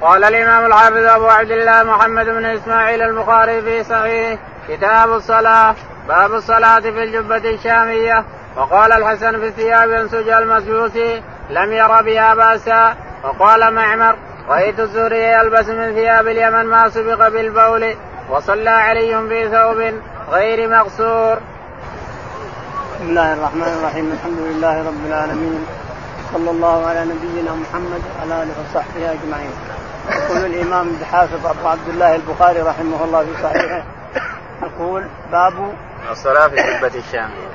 قال الإمام الحافظ أبو عبد الله محمد بن إسماعيل البخاري في صحيح كتاب الصلاة باب الصلاة في الجبة الشامية. وقال الحسن في الثياب ينسج المسجوس لم ير بها بأسا. وقال معمر رأيت الزهري يلبس من ثياب اليمن ما سبق بالبول. وصلى علي في ثوب غير مقصور. بسم الله الرحمن الرحيم. الحمد لله رب العالمين. صلى الله على نبينا محمد وعلى آله وصحبه أجمعين. يقول الإمام الحافظ أبو عبد الله البخاري رحمه الله في صحيحه يقول باب الصلاة في الجبه الشاميه.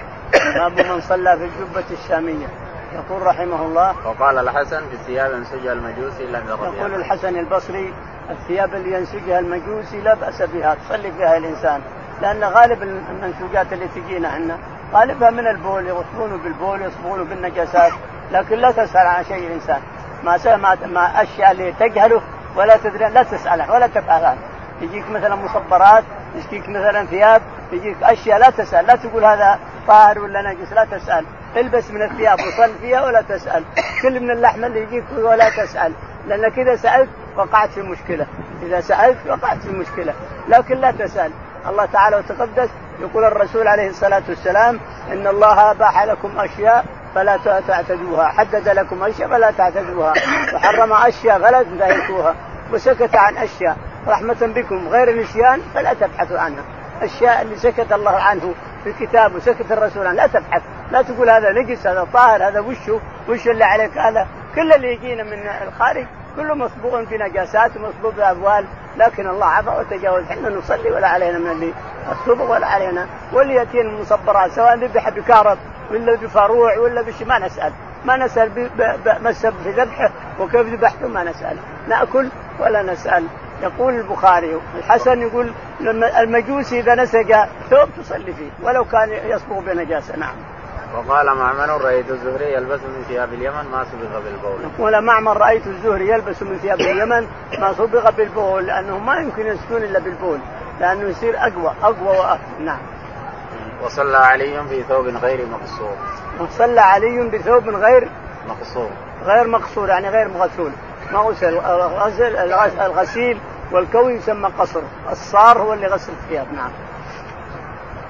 باب من صلى في الجبه الشامية. يقول رحمه الله وقال الحسن في الثياب ينسجها المجوسي لم ير يقول الحسن البصري الثياب اللي ينسجها المجوسي لا بأس بها تصلي فيها الإنسان لأن غالب المنسوجات اللي تجينا عندنا غالبها من البول يغسلونه بالبول يصبغونه بالنجاسات لكن لا تسأل عن شيء الإنسان. ما ما, ما اللي تجهله ولا تدري لا تسال ولا تفعل يجيك مثلا مصبرات يجيك مثلا ثياب يجيك أشياء لا تسأل. لا تقول هذا طاهر ولا نجس لا تسأل. البس من الثياب وصل فيها ولا تسأل. كل من اللحم اللي يجيك ولا تسأل. لأنك إذا سألت وقعت في مشكلة. إذا سألت وقعت في مشكلة. لكن لا تسأل. الله تعالى وتقدس يقول الرسول عليه الصلاة والسلام إن الله أباح لكم أشياء فلا تعتدوها. حدد لكم أشياء فلا تعتدوها. وحرم أشياء فلا تنتهكوها وسكت عن أشياء. رحمة بكم. غير نسيان فلا تبحثوا عنها. الاشياء اللي سكت الله عنه في الكتاب وسكت الرسول عنه. لا تبحث. لا تقول هذا نجس هذا طاهر هذا وشه وش اللي عليك هذا؟ كل اللي يجينا من الخارج كله مصبوغ في نجاسات ومصبوغ بأبوال لكن الله عفى وتجاوز. إحنا نصلي ولا علينا من اللي الصبغ ولا علينا. واللي ياتينا المصبرات سواء ذبح بكارب ولا بفروع ولا بشيء ما نسأل ما نسأل مسب في ذبحه وكيف ذبحته ما نسأل نأكل ولا نسأل يقول البخاري الحسن يقول لما المجوسي إذا نسج ثوب تصلي فيه ولو كان يصبغ بنجاسة نعم. وقال معمر رأيت الزهري يلبس من ثياب اليمن ما سبغ بالبول. يقول معمر رأيت الزهري يلبس من ثياب اليمن ما سبغ بالبول لأنه ما يمكن يسكن إلا بالبول لأنه يصير أقوى أقوى وأكثر نعم. وصلى علي في ثوب غير مقصور. وصلى علي بثوب غير مقصور. غير مقصور يعني غير مغسول. ما غسل الغسل الغسيل والكوي يسمى قصر الصار هو اللي غسل الثياب نعم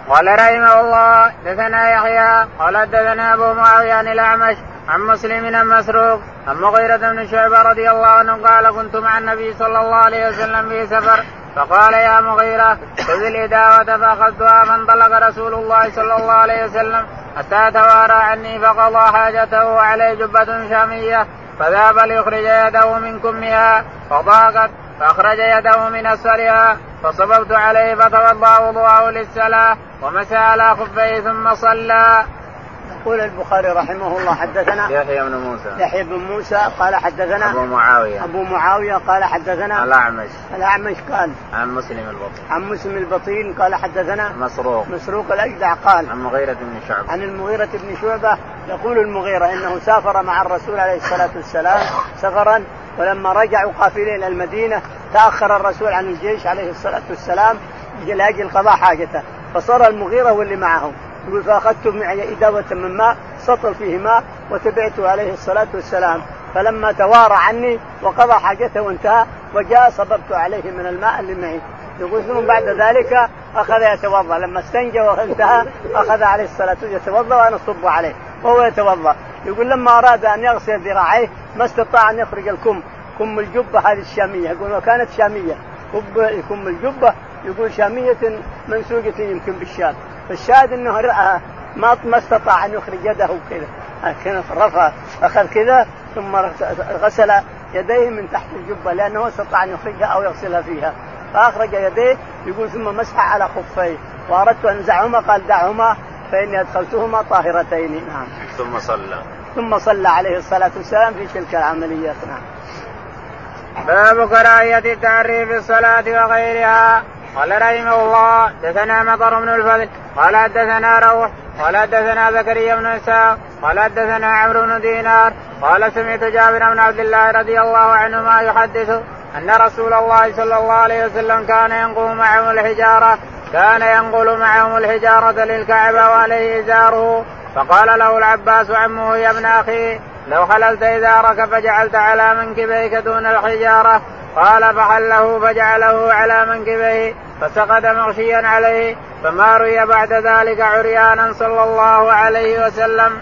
قال رحمه الله دثنا يحيى قال دثنا أبو معاوية عن الأعمش عن مسلم عن مسروق عن مغيرة بن شعبة رضي الله عنه قال كنت مع النبي صلى الله عليه وسلم في سفر فقال يا مغيرة خذ الإداوة فأخذتها فانطلق رسول الله صلى الله عليه وسلم حتى توارى عني فقضى حاجته وعليه جبة شامية فذهب ليخرج يده من كمها فضاقت فأخرج يده من أسفلها فصببت عليه فتوضأ وضوءه للصلاة ومسى على خفيه ثم صلى. يقول البخاري رحمه الله حدثنا يحيى بن موسى. يحيى بن موسى قال حدثنا أبو معاوية. أبو معاوية قال حدثنا الأعمش. الأعمش قال عن مسلم البطين. عن مسلم البطين قال حدثنا مسروق. مسروق الأجدع قال عن مغيرة بن شعبة. عن المغيرة بن شعبة يقول المغيرة إنه سافر مع الرسول عليه الصلاة والسلام سفرا ولما رجعوا قافلين إلى المدينة تأخر الرسول عن الجيش عليه الصلاة والسلام لأجل قضاء حاجته. فصار المغيرة هو اللي معهم. يقول فاخذت معي إداوة من ماء سطل فيه ماء وتبعته عليه الصلاة والسلام. فلما توارى عني وقضى حاجته وانتهى وجاء صببت عليه من الماء اللي معي. يقول ثم بعد ذلك؟ أخذ يتوضأ. لما استنجى وانتهى أخذ عليه الصلاة والسلام يتوضأ وأنا أصب عليه وهو يتوضأ. يقول لما أراد أن يغسل ذراعيه ما استطاع أن يخرج الكم. كم الجبة هذه الشامية. يقول وكانت شامية. كم الجبة. يقول شامية منسوجه يمكن بالشام. فالشاهد إنه ما ما استطاع أن يخرج يده كذا لكن رفع أخذ كذا ثم غسل يديه من تحت الجبة لأنه استطاع أن يخرجها أو يغسلها فيها. فأخرج يديه يقول ثم مسح على خفيه. وأردت أن أنزعهما قال دعهما فإني أدخلتهما طاهرتين. نعم. ثم صلى. ثم صلى عليه الصلاة والسلام في تلك العمليات. نعم. باب كراهية التعري في الصلاة وغيرها. قال رحمه الله دثنا مطر بن الفضل قال حدثنا روح قال حدثنا زكريا بن إسحاق قال حدثنا عمرو بن دينار قال سمعت جابر بن عبد الله رضي الله عنهما يحدث أن رسول الله صلى الله عليه وسلم كان ينقل معهم الحجارة كان ينقل معهم الحجارة للكعبة وعليه إزاره. فقال له العباس عمه يا ابن أخي لو حللت إزارك فجعلت على منكبيك دون الحجارة. قال فحله فجعله على منكبيه فسقط مغشيا عليه فما روي بعد ذلك عريانا صلى الله عليه وسلم.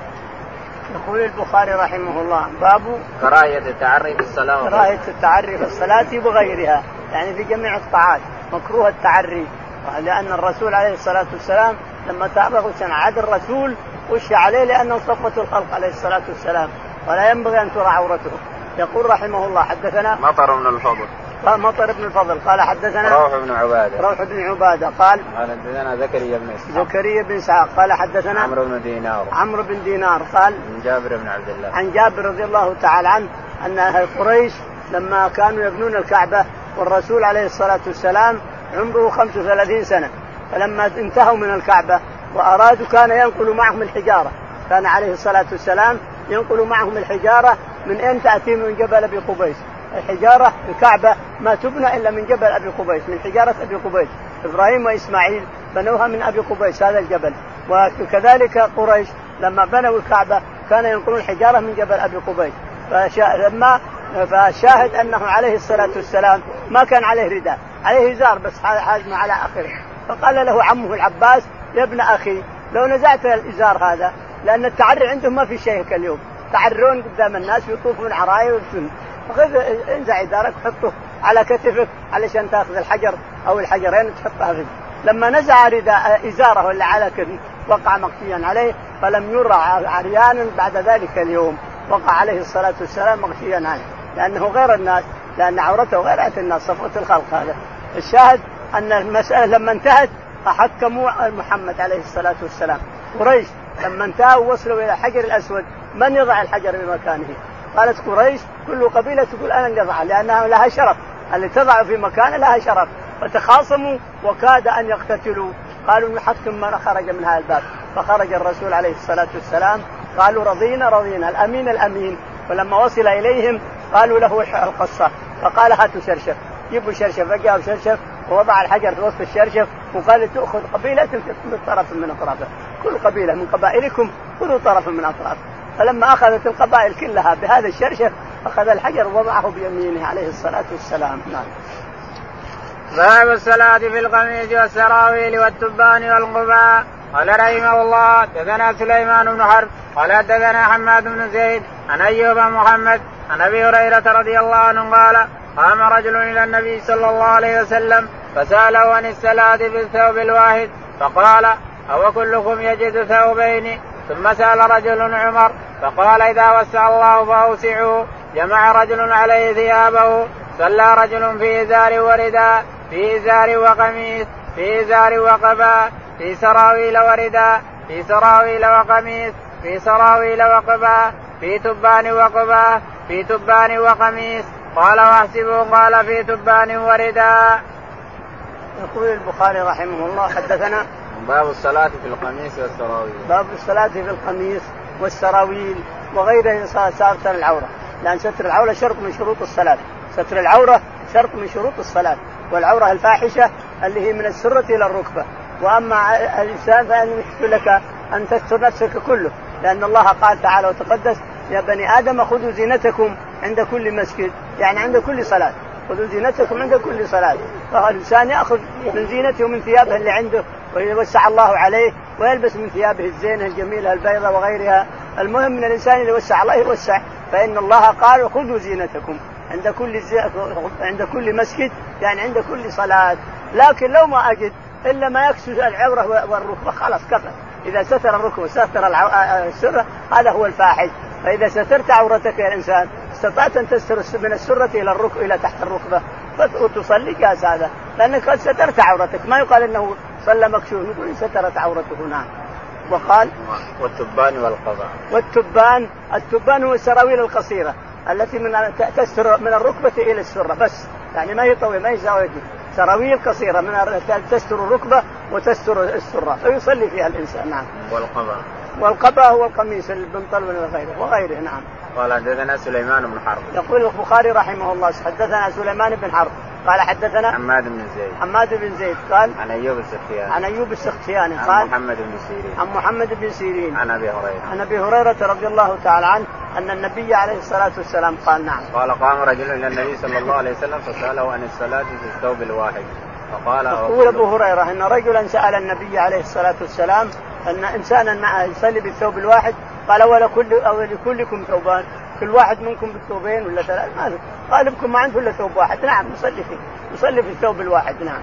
يقول البخاري رحمه الله باب كراهية التعري في الصلاة. كراهية التعري في الصلاة وغيرها يعني في جميع الطاعات مكروه التعري لأن الرسول عليه الصلاة والسلام لما تعرض عاد الرسول وش عليه لأنه صفة الخلق عليه الصلاة والسلام ولا ينبغي أن ترى عورته. يقول رحمه الله حدثنا مطر بن الفضل. قال مطر بن الفضل قال حدثنا روح بن عبادة. روح بن عبادة قال قال حدثنا زكريا بن إسحاق. زكريا بن إسحاق قال حدثنا عمرو بن دينار. عمرو بن دينار قال عن جابر بن عبد الله. عن جابر رضي الله تعالى عنه أن أهل قريش لما كانوا يبنون الكعبة والرسول عليه الصلاة والسلام عمره 35 سنة فلما انتهوا من الكعبة وأرادوا كان ينقل معهم الحجارة. كان عليه الصلاة والسلام ينقل معهم الحجارة من أين تأتي؟ من جبل أبي قبيس. الحجارة الكعبة ما تبنى إلا من جبل أبي قبيس من حجارة أبي قبيس. إبراهيم وإسماعيل بنوها من أبي قبيس هذا الجبل. وكذلك قريش لما بنوا الكعبة كان ينقلون الحجاره من جبل أبي قبيس. فلما فالشاهد أنه عليه الصلاة والسلام ما كان عليه رداء. عليه إزار بس حازمه على آخره. فقال له عمه العباس يا ابن أخي لو نزعت الإزار هذا لأن التعري عندهم ما في شيء كاليوم. تعرون قدام الناس ويطوفون عرايا ويبسون. خذ انزع ازارك وحطه على كتفك علشان تأخذ الحجر أو الحجرين وتحطها في لما نزع رداء إزاره ولا على كتفه وقع مغشيا عليه فلم يرى عريانا بعد ذلك اليوم. وقع عليه الصلاة والسلام مغشيا عليه. لأنه غير الناس لأن عورته غير الناس صفوة الخلق هذا. الشاهد أن المسألة لما انتهت فحكموا محمد عليه الصلاة والسلام. قريش لما انتهوا وصلوا إلى الحجر الأسود من يضع الحجر في مكانه قالت قريش كل قبيلة تقول أنا اللي أضعه لأنها لها شرف. اللي تضع في مكان لها شرف. فتخاصموا وكاد أن يقتتلوا. قالوا نحكم من خرج من هذا الباب. فخرج الرسول عليه الصلاة والسلام. قالوا رضينا رضينا. الأمين الأمين. ولما وصل إليهم قالوا له القصة. فقال هاتوا شرشف. جيبوا شرشف. فجاءوا شرشف. ووضع الحجر في وسط الشرشف وقال تأخذ قبيلة كل طرف من أطرافه. كل قبيلة من قبائلكم خذوا طرفا من أطرافه فلما أخذت القبائل كلها بهذا الشرشف أخذ الحجر ووضعه بيمينه عليه الصلاة والسلام. نعم. باب الصلاة في القميص والسراويل والتبان والقباء. قال رحمه الله دثنا سليمان بن حرب قال دثنا حماد بن زيد عن أيوب محمد عن أبي هريرة رضي الله عنه قال قام رجل إلى النبي صلى الله عليه وسلم فساله عن الصلاه في الثوب الواحد فقال أو كلكم يجد ثوبين؟ ثم سأل رجل عمر فقال إذا وسع الله فأوسعوا جمع رجل عليه ثيابه صلى رجل في إزار ورداء في إزار وقميص في إزار وقباء في سراويل ورداء في سراويل وقميص في سراويل وقباء في تبان وقباء في تبان وقميص. قال واحسبوا قال في تبان ورداء. يقول البخاري رحمه الله حدثنا باب الصلاة في القميص والسراويل. باب الصلاة في القميص والسراويل وغيره ستر العورة. لأن ستر العورة شرط من شروط الصلاة. ستر العورة شرط من شروط الصلاة. والعورة الفاحشة اللي هي من السرة إلى الركبة. وأما الإنسان فإن لك أن تستر نفسك كله. لأن الله قال تعالى وتقدس يا بني آدم خذوا زينتكم عند كل مسجد. يعني عند كل صلاة. خذوا زينتكم عند كل صلاة. فالإنسان يأخذ من زينته ومن ثيابه اللي عنده ويوسع الله عليه ويلبس من ثيابه الزينة الجميلة البيضاء وغيرها. المهم من الإنسان اللي وسع الله يوسع. فإن الله قال خذوا زينتكم. عند كل زي... عند كل مسجد يعني عند كل صلاة. لكن لو ما أجد إلا ما يكسر العورة والركبة خلاص كفى. إذا ستر الركبة العو... السرة هذا هو الفاحش. فإذا سترت عورتك يا إنسان استطعت أن تستر من السرة إلى الركبة إلى تحت الركبة. وتصلي جاز هذا لأنك قد سترت عورتك. ما يقال أنه صلى مكشوف. يقول سترت عورته. نعم. وقال والتبان والقضاء. والتبان التبان هو السراويل القصيرة التي من تستر من الركبة إلى السرة. بس. يعني ما هي طويلة ما هي زاوية سراويل قصيرة من تستر الركبة وتستر السرة. فيصلي فيها الإنسان. نعم. والقضاء. والقباء هو القميص البنطل وغيره وغيره نعم. قال حدثنا سليمان بن حرب. يقول البخاري رحمه الله حدثنا سليمان بن حرب. قال حدثنا حماد بن زيد. حماد بن زيد قال عن أيوب السختياني. عن أيوب السختياني عن قال محمد بن سيرين. عن محمد بن سيرين. عن أبي هريرة. عن أبي هريرة رضي الله تعالى عنه أن النبي عليه الصلاة والسلام قال نعم. قال قام رجل إلى النبي صلى الله عليه وسلم فسأله عن الصلاة في الثوب الواحد. فقال يقول أبو هريرة إن رجلا سأل النبي عليه الصلاة والسلام أن إنسانا معه يصلي بالثوب الواحد؟ قال ولكل أو لكلكم ثوبان. كل واحد منكم بالثوبين ولا ثلاث؟ ما غالبكم ما عنده الا ثوب واحد. نعم يصلي فيه. يصلي في الثوب الواحد نعم.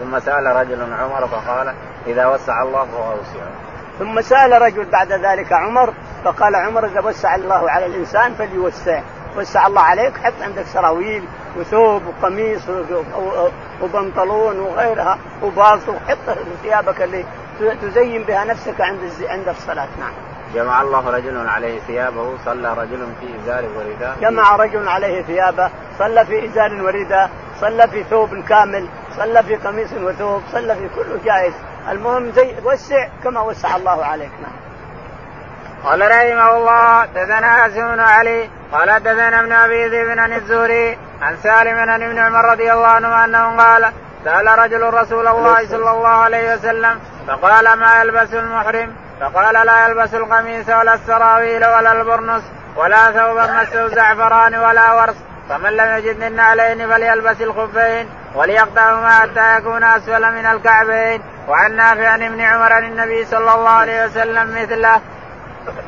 ثم سأل رجل عمر فقال إذا وسع الله فهو اوسع ثم سأل رجل بعد ذلك عمر فقال عمر إذا وسع الله على الإنسان فليوسع. وسع الله عليك حط عندك سراويل وثوب وقميص وبنطلون وغيرها وباص وحط ثيابك اللي تزين بها نفسك عند عند الصلاة. نعم. جمع الله رجل عليه ثيابه صلى رجل في إزار ورداء جمع رجل عليه ثيابه صلى في إزار ورداء صلى في ثوب كامل صلى في قميص وثوب صلى في كله جائز. المهم زي وسع كما وسع الله عليك. نعم. قال رحمه الله بن علي. قال دثنا ابن أبي ذئب عن الزهري عن سالم عن ابن عمر رضي الله عنه أنه قال سأل رجل رسول الله صلى الله عليه وسلم فقال ما يلبس المحرم؟ فقال لا يلبس القميص ولا السراويل ولا البرنس ولا ثوبا مسه زعفران ولا ورس فمن لم يجد من علين فليلبس الخفين وليقطعهما حتى يكون أسفل من الكعبين. وعن نافع عن ابن عمر عن النبي صلى الله عليه وسلم مثله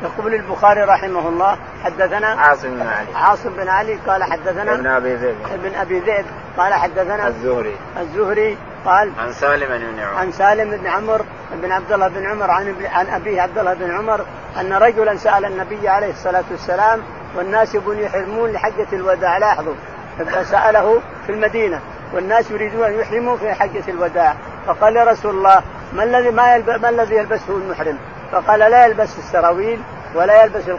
يقول البخاري رحمه الله حدثنا عاصم بن علي. عاصم بن علي قال حدثنا ابن أبي ذئب. ابن أبي ذئب قال حدثنا الزهري. الزهري قال عن سالم بن عمر. عن سالم بن عمر بن عبد الله بن عمر عن عن أبيه عبد الله بن عمر أن رجلا سأل النبي عليه الصلاة والسلام والناس يبون يحرمون لحجة الوداع لاحظوا ساله في المدينة والناس يريدون أن يحرموا في حجة الوداع. فقال يا رسول الله ما الذي ما يلبس ما الذي يلبسه المحرم؟ فقال لا يلبس السراويل ولا يلبس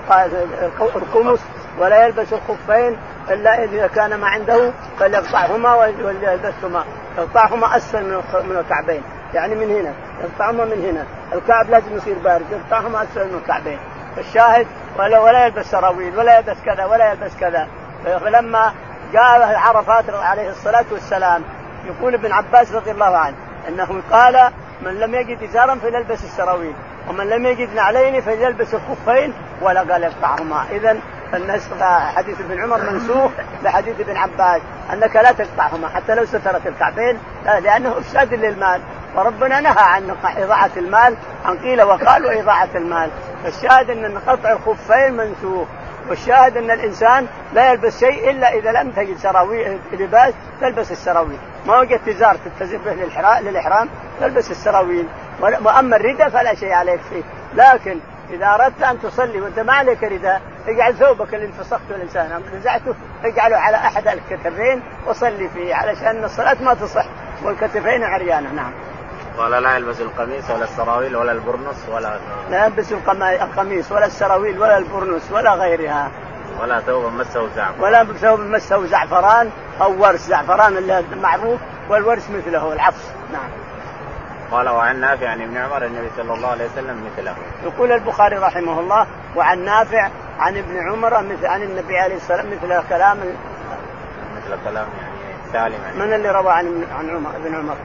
القمص ولا يلبس الخفين إلا إذا كان ما عنده فليقطعهما وليلبسهما. يقطعهما أسفل من الكعبين. يعني من هنا. يقطعهما من هنا. الكعب لازم يصير بارد. يقطعهما أسفل من الكعبين. الشاهد ولا ولا يلبس سراويل ولا يلبس كذا ولا يلبس كذا. فلما جاء عرفات عليه الصلاة والسلام يقول ابن عباس رضي الله عنه انه قال من لم يجد إزارا فليلبس السراويل. ومن لم يجد نعلين فليلبس الخفين ولا قال يقطعهما. اذا النسخ حديث ابن عمر منسوخ لحديث ابن عباس أنك لا تقطعهما حتى لو سترت الكعبين لأنه افساد للمال. وربنا نهى عن إضاعة المال عن قيل وقال واضاعه المال. فالشاهد أن قطع الخفين منسوخ والشاهد أن الإنسان لا يلبس شيء إلا إذا لم تجد سراويل لباس تلبس السراويل. ما وجدت ازار تلتزم به للإحرام تلبس السراويل. وأما الرداء فلا شيء عليك فيه لكن إذا أردت أن تصلي وأنت ما عليك رداء اجعل ثوبك اللي انفسخته الإنسان نزعته اجعله على أحد الكتفين وصلي فيه علشان الصلاة ما تصح والكتفين عريانة نعم. قال لا يلبس القميص ولا السراويل ولا البرنس ولا لا يلبس القميص ولا السراويل ولا البرنس ولا غيرها. ولا ثوب مسه زعفران. ولا ثوب مسه زعفران أو ورس زعفران اللي معروف والورس مثله العفص نعم. قال وعن نافع عن ابن عمر النبي صلى الله عليه وسلم مثله. يقول البخاري رحمه الله وعن نافع عن ابن عمر مثل عن النبي عليه الصلاة والسلام مثل كلام مثل كلام يعني سالم يعني. من اللي روى عن عن عمر ابن عمر؟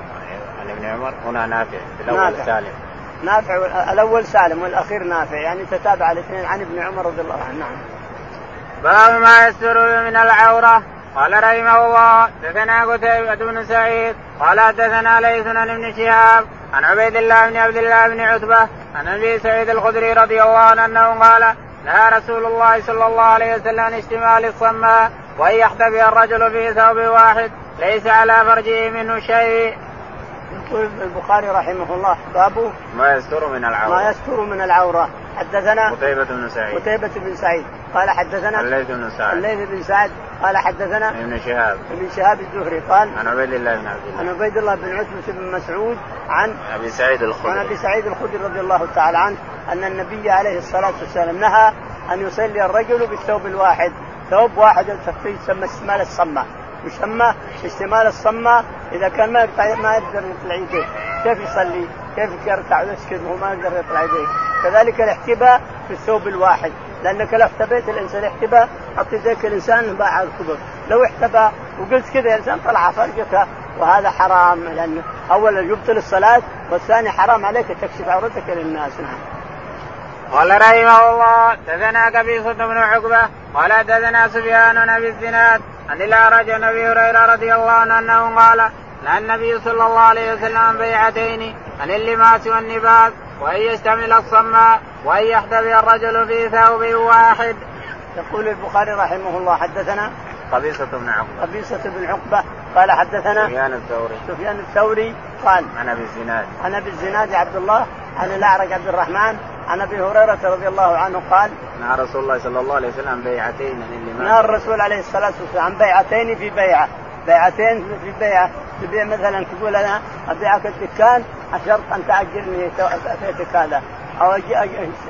عن ابن عمر هنا نافع الأول نافع. سالم. نافع الأول سالم والأخير نافع يعني تتابع الاثنين عن ابن عمر رضي الله عنه نعم. باب ما يستر من العورة قال رحمه الله دثنا قتيبة بن سعيد قال حدثنا ليث عن ابن شهاب عن عبيد الله بن عبد الله بن عتبة عن أبي سعيد الخدري رضي الله عنه أنه قال نهى رسول الله صلى الله عليه وسلم عن اشتمال الصماء وأن يحتبي الرجل في ثوب واحد ليس على فرجه منه شيء. يقول البخاري رحمه الله باب ما يستر من العورة ما يستر من العورة حدثنا قتيبة بن سعيد. قتيبة بن سعيد. قال حدثنا الليث بن سعد. الليث بن سعد. قال حدثنا ابن شهاب. ابن شهاب الزهري. قال عن عبيد الله بن عبد الله. عن عبيد الله بن عتبة بن مسعود عن أبي سعيد الخدري. عن أبي سعيد الخدري رضي الله تعالى عنه أن النبي عليه الصلاة والسلام نهى أن يصلي الرجل بالثوب الواحد. ثوب واحد يسمى استمال الصمة يسمى اشتمال الصمة. إذا كان ما يقدر ما يقدر يطلع يديه. كيف يصلي؟ كيف يركع؟ ويسكت وهو ما يقدر يطلع يديه. كذلك الاحتباء في الثوب الواحد. لأنك لو احتبيت الإنسان احتباء حط يديك الإنسان باع الكبر لو احتبى وقلت كذا يا انسان طلع فرجك وهذا حرام لأن اولا يبطل الصلاة والثاني حرام عليك تكشف عورتك للناس. نعم. قال رحمه الله دثنا قبيصة بن عقبة قال دثنا سفيان بن الزناد عن الأعرج عن أبي هريرة رضي الله عنه أنه قال نهى النبي صلى الله عليه وسلم عن بيعتين عن اللماس والنباس وأن يشتمل الصماء وأن يحتوي الرجل في ثوب واحد. يقول البخاري رحمه الله حدثنا قبيصة بن عقبة. قبيصة بن عقبة قال حدثنا سفيان الثوري. سفيان الثوري قال عن أبي الزناد. عن أبي الزناد عبد الله عن الأعرج عبد الرحمن عن أبي هريرة رضي الله عنه قال نهى رسول الله صلى الله عليه وسلم بيعتين نهى الرسول عليه الصلاة والسلام عن بيعتين في بيعة. بيعتين في بيعة. تبيع مثلا تقول أنا أبيعك الدكان شرط أن تأجرني بيتك هذا أو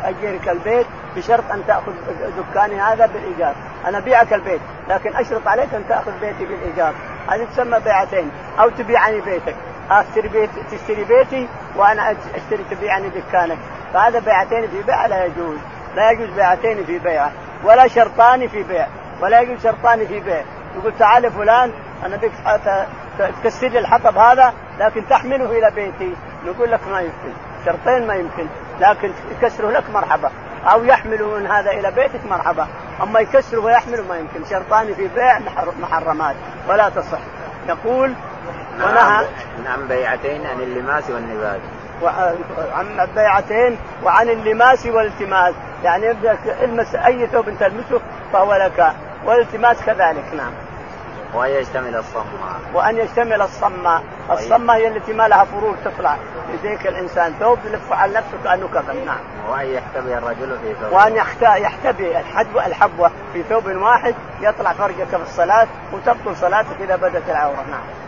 اجرك البيت بشرط أن تأخذ دكاني هذا بالإيجار، أنا أبيعك البيت لكن أشرط عليك أن تأخذ بيتي بالإيجار، هذه تسمى بيعتين. أو تبيعني بيتك، أشتري بيت تشتري بيتي وأنا أشتري تبيعني دكانك، فهذا بيعتين في بيع لا يجوز، لا يجوز بيعتين في بيع ولا شرطان في بيع، ولا يجوز شرطان في بيع، يقول تعال فلان أنا بك تكسر لي الحطب هذا لكن تحمله إلى بيتي، نقول لك ما يمكن، شرطين ما يمكن، لكن يكسره لك مرحبا. أو يحمله من هذا إلى بيتك مرحبا. أما يكسره ويحمله ما يمكن. شرطان في بيع محرمات ولا تصح. يقول ونهى. عن بيعتين عن اللماس والنباذ عن بيعتين وعن اللماس والالتماس. يعني المس أي ثوب تلمسه فهو لك والالتماس كذلك نعم. وأن يشتمل الصماء. وأن يشتمل الصماء. الصماء هي التي ما لها فروع تطلع يديك الإنسان. ثوب يلف على نفسه كأنه كفن نعم. وأن يحتبي الرجل في ثوب وأن يحتبي الحدوة الحبوة في ثوب واحد يطلع فرجك في الصلاة وتبطل صلاتك إذا بدت العورة. نعم.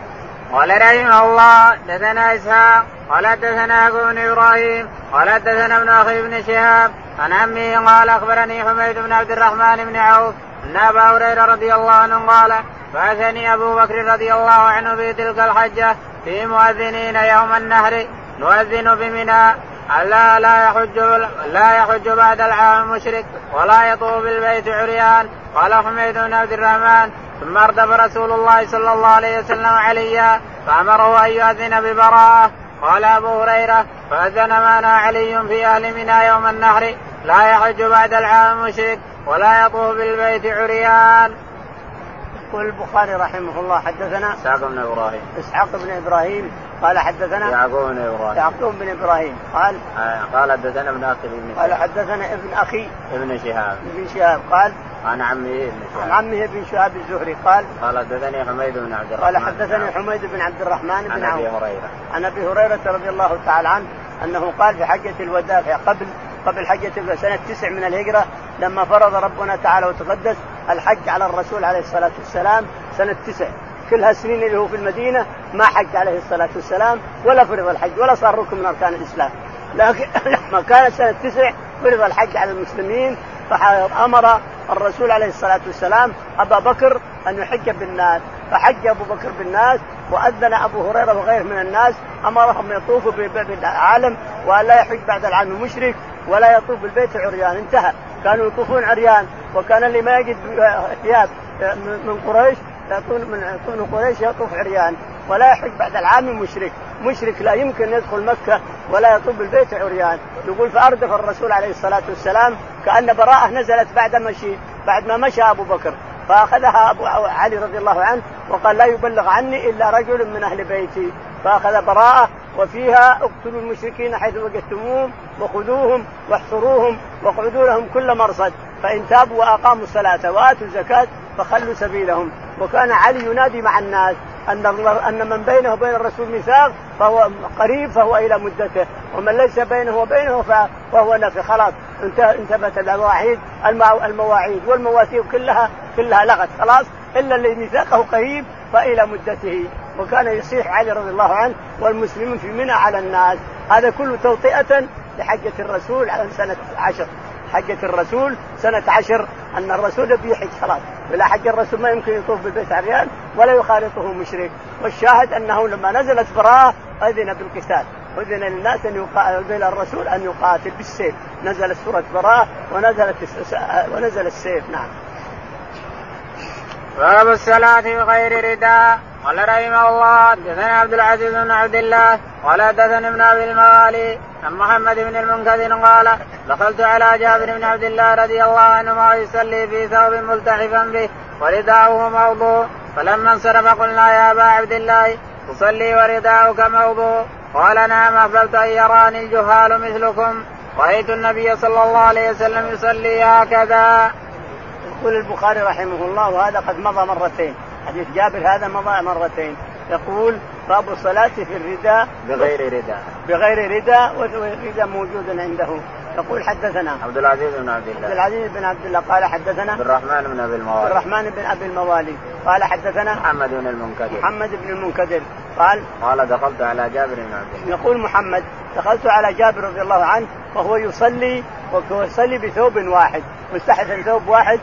قال رحمه الله دثنا إسحاق قال دثنا أبو بن إبراهيم قال دثنا ابن أخي بن شهاب عن عمه قال أخبرني حميد بن عبد الرحمن بن عوف أن أبا هريرة رضي الله عنه قال بعثني أبو بكر رضي الله عنه في تلك الحجة في مؤذنين يوم النهر نؤذن بمنى ألا لا يحج لا يحج بعد العام مشرك ولا يطوف بالبيت عريان. قال حميد بن عبد الرحمن ثم اردف رسول الله صلى الله عليه وسلم عليا فأمره أن يؤذن ببراءة. قال أبو هريرة فأذن معنا علي في أهل منى يوم النهر. لا يحج بعد العام مشرك ولا يطوف بالبيت عريان. يقول البخاري رحمه الله حدثنا إسحاق بن إبراهيم. إسحاق بن إبراهيم قال حدثنا يعقوب بن إبراهيم. يعقوب بن إبراهيم. قال آه قال حدثنا ابن أخي ابن قال حدثنا ابن أخي ابن شهاب. ابن شهاب. قال عن عمه ابن شهاب. عن عمه ابن شهاب الزهري. قال قال حدثني حميد بن عبد الرحمن. قال حدثني حميد بن عبد الرحمن بن عن أبي هريرة. عن أبي هريرة رضي الله تعالى عنه أنه قال في حجة الوداع قبل قبل حجة سنة تسع من الهجرة لما فرض ربنا تعالى وتقدس الحج على الرسول عليه الصلاة والسلام سنة تسع. كل هالسنين اللي هو في المدينة ما حج عليه الصلاة والسلام ولا فرض الحج ولا صار ركن من أركان الإسلام. لكن لما كانت سنة تسع فرض الحج على المسلمين فأمر الرسول عليه الصلاة والسلام أبا بكر أن يحج بالناس. فحج أبو بكر بالناس وأذن أبو هريرة وغيره من الناس أمرهم يطوفوا بالعالم لا يحج بعد العام المشرك ولا يطوف بالبيت عريان. انتهى. كانوا يطوفون عريان وكان اللي ما يجد ثياب من قريش يكون من يكون قريش يطوف عريان ولا يحج بعد العام مشرك. مشرك لا يمكن يدخل مكة ولا يطوف بالبيت عريان. يقول فأردف الرسول عليه الصلاة والسلام كأن براءة نزلت بعد مشي بعد ما مشى أبو بكر. فأخذها أبو علي رضي الله عنه وقال لا يبلغ عني إلا رجل من أهل بيتي. فأخذ براءة وفيها اقتلوا المشركين حيث وجدتموهم وخذوهم واحصروهم واقعدوا لهم كل مرصد. فإن تابوا وأقاموا الصلاة وآتوا الزكاة فخلوا سبيلهم. وكان علي ينادي مع الناس أن أن من بينه وبين الرسول ميثاق فهو قريب فهو إلى مدته. ومن ليس بينه وبينه فهو نفي خلاص انتبهت المواعيد المواعيد والمواثيق كلها كلها لغت. خلاص إلا اللي ميثاقه قريب فإلى مدته. وكان يصيح علي رضي الله عنه والمسلمون في منى على الناس. هذا كله توطئة لحجة الرسول على سنه عشر حجة الرسول سنة عشر أن الرسول بيحج خلاص. بلا حج الرسول ما يمكن يطوف بالبيت عريان ولا يخالطه مشرك. والشاهد أنه لما نزلت براءة أذن بالقتال. أذن للناس أن يقاتل الرسول أن يقاتل بالسيف. نزلت سورة براءة ونزلت ونزل السيف. نعم. باب الصلاة بغير رداء قال رحمه الله حدثنا عبد العزيز بن عبد الله قال حدثني ابن أبي المغالي عن محمد بن المنكدر قال دخلت على جابر بن عبد الله رضي الله عنهما يصلي في ثوب ملتحفا به ورداؤه موضوع. فلما انصرف قلنا يا أبا عبد الله تصلي ورداؤك موضوع. قال نعم أحببت أن يراني الجهال مثلكم. رأيت النبي صلى الله عليه وسلم يصلي هكذا. يقول البخاري رحمه الله وهذا قد مضى مرتين. حديث جابر هذا مضى مرتين. يقول باب الصلاة في الرداء بغير رداء. بغير رداء والرداء موجود عنده. يقول حدثنا عبد العزيز بن عبد الله. عبد العزيز بن عبد الله قال حدثنا عبد الرحمن بن أبي الموالي. عبد الرحمن بن أبي الموالي. قال حدثنا محمد بن المنكدر. محمد بن المنكدر. قال قال دخلت على جابر بن عبد الله. يقول محمد دخلت على جابر رضي الله عنه وهو يصلي وهو يصلي بثوب واحد مستحث ثوب واحد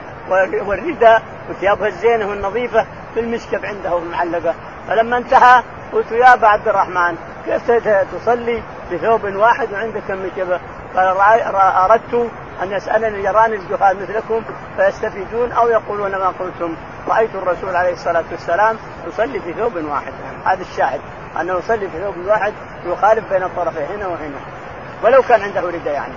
والرداء وثيابها الزينة والنظيفه في المشكب عنده معلقه فلما انتهى قلت يا أبا عبد الرحمن كيف تصلي بثوب واحد وعندك المشكبه؟ قال أردت أن يسألني يراني الجهال مثلكم فيستفيدون أو يقولون ما قلتم. رأيت الرسول عليه الصلاة والسلام يصلي في ثوب واحد. هذا الشاهد أنه يصلي في ثوب واحد يخالف بين الطرفين هنا وهنا. ولو كان عنده رداء يعني.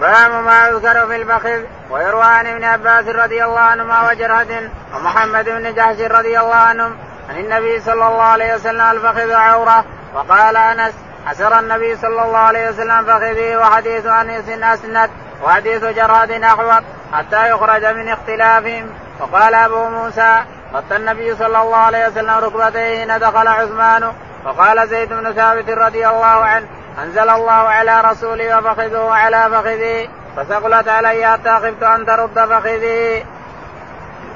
باب ما يذكر في البخل ويروى عن ابن عباس رضي الله عنهما وجرهد ومحمد بن جحش رضي الله عنهم عن النبي صلى الله عليه وسلم الفخذ عورة وقال أنس حسر النبي صلى الله عليه وسلم فخذه وحديث انس أسند وحديث جراد أحوط حتى يخرج من اختلافهم وقال أبو موسى غطى النبي صلى الله عليه وسلم ركبتيه حين دخل عثمان وقال زيد بن ثابت رضي الله عنه أنزل الله على رسوله وفخذه على فخذه فثقلت علي حتى خفت أن ترد فخذي.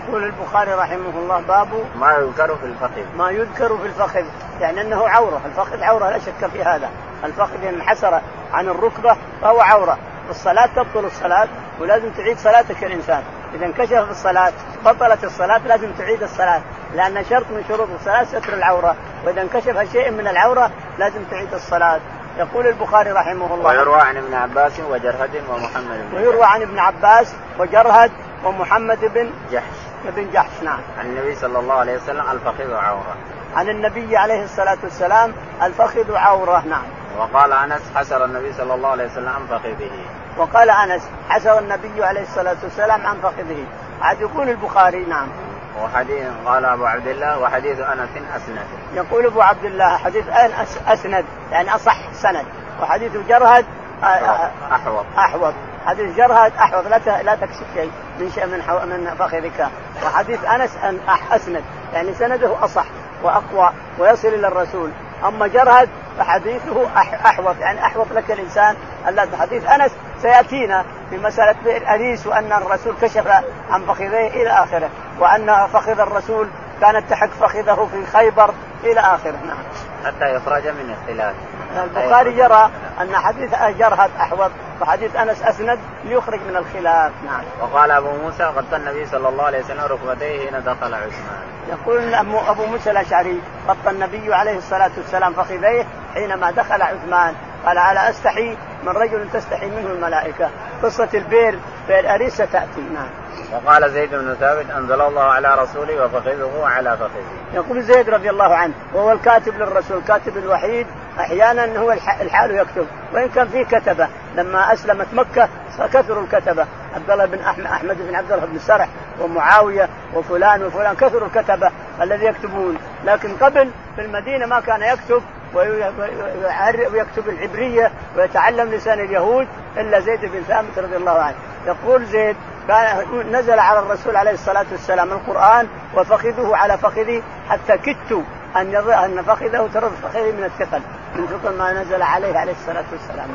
يقول البخاري رحمه الله باب ما يذكر في الفخذ ما يذكر في الفخذ يعني أنه عورة، الفخذ عورة لا شك في هذا، الفخذ إن انحسر عن الركبة فهو عورة، الصلاة تبطل الصلاة ولازم تعيد صلاتك الإنسان إذا انكشف في الصلاة بطلت الصلاة لازم تعيد الصلاة. لأن شرط من شروط الصلاة ستر العورة. وإذا انكشف شيء من العورة لازم تعيد الصلاة. يقول البخاري رحمه الله. ويروى عن ابن عباس وجرهد ومحمد بن ويروى عن ابن عباس وجرهد ومحمد بن جحش. بن جحش نعم. عن النبي صلى الله عليه وسلم الفخذ عورة. عن النبي عليه الصلاة والسلام الفخذ عورة نعم. وقال أنس حسر النبي صلى الله عليه وسلم عن فخذه. وقال أنس حسر النبي عليه الصلاة والسلام عن فخذه. عاد يقول البخاري نعم. وحديث قال أبو عبد الله وحديث أنس أسند. يقول أبو عبد الله حديث أنس أسند يعني أصح سند. وحديث جرهد أحوط. أحوط. حديث جرهد أحوط. لا لا تكشف شيء من شيء من حو... من فخذك وحديث أنس أن اسند يعني سنده أصح وأقوى ويصل إلى الرسول. أما جرهد فحديثه أحوط. يعني أحوط لك الإنسان. ألا حديث أنس سيأتينا في مسألة بئر انيس وأن الرسول كشف عن فخذيه إلى آخره. وأن فخذ الرسول كانت تحك فخذه في خيبر إلى آخره. نعم. حتى يخرج من اختلاف. البخاري يرى أن حديث جرهد احوط وحديث أنس أسند ليخرج من الخلاف نعم. وقال أبو موسى غطى النبي صلى الله عليه وسلم ركبتيه حين دخل عثمان. يقول أبو موسى الأشعري غطى النبي عليه الصلاة والسلام فخذيه حينما دخل عثمان قال على أستحي من رجل تستحي منه الملائكة قصة البير بير اريس ستأتي نعم. وقال زيد بن ثابت أنزل الله على رسوله وفخذه على فخذه. يقول زيد رضي الله عنه وهو الكاتب للرسول كاتب الوحيد أحيانا هو الحال يكتب. وإن كان فيه كتبة لما أسلمت مكة كثروا الكتبة. عبد الله بن احمد أحمد بن عبد الله بن سرح ومعاوية وفلان وفلان كثروا الكتبة الذي يكتبون. لكن قبل في المدينة ما كان يكتب ويكتب العبرية ويتعلم لسان اليهود إلا زيد بن ثابت رضي الله عنه. يقول زيد كان نزل على الرسول عليه الصلاة والسلام القرآن وفخذه على فخذي حتى كدت أن أن فخذه ترد فخذي من الثقل. من ثقل ما نزل عليه عليه الصلاة والسلام.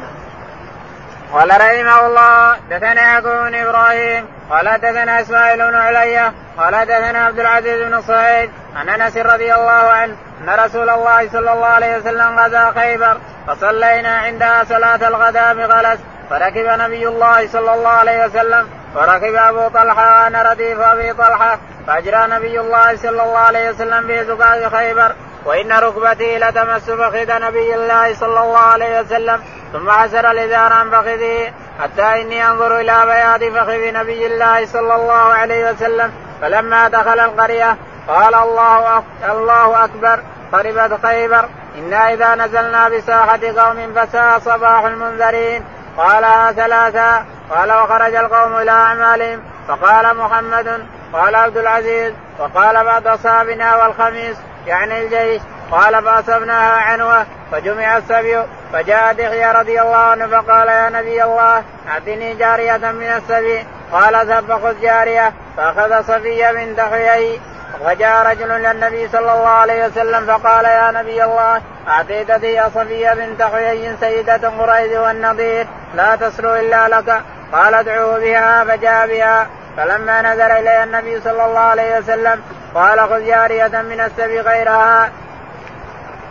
قال رحمه الله دثنا يعقوب بن إبراهيم قال دثنا إسماعيل بن عليا قال دثنا عبد العزيز بن صهيب عن أنس رضي الله عنه أن رسول الله صلى الله عليه وسلم غزا خيبر فصلينا عندها صلاة الغداء بغلس فركب نبي الله صلى الله عليه وسلم وركب أبو طلحة وأنا رديف أبي طلحة فأجرى نبي الله صلى الله عليه وسلم في زقاق خيبر وإن ركبتي لتمس فخذ نبي الله صلى الله عليه وسلم ثم عسر الازار عن فخذه حتى إني أنظر إلى بياض فخذ نبي الله صلى الله عليه وسلم فلما دخل القرية قال الله. الله أكبر خربت خيبر إنا إذا نزلنا بساحة قوم فساء صباح المنذرين قالها ثلاثا قال وخرج القوم إلى أعمالهم. فقال محمد قال عبد العزيز وقال بعض أصحابنا والخميس يعني الجيش. قال فأصبناها عنوة فجمع السبي فجاء دحية رضي الله عنه فقال يا نبي الله أعطني جارية من السبي. قال ذهب فخذ جارية فأخذ صفية من دحيي وجاء رجل للنبي صلى الله عليه وسلم فقال يا نبي الله أعطيت ذي صفية بنت حيي سيدة قريش والنظير لا تسلو إلا لك. قال ادعوه بها فجاء بها. فلما نزل إلي النبي صلى الله عليه وسلم قال خذ جارية من السبي غيرها.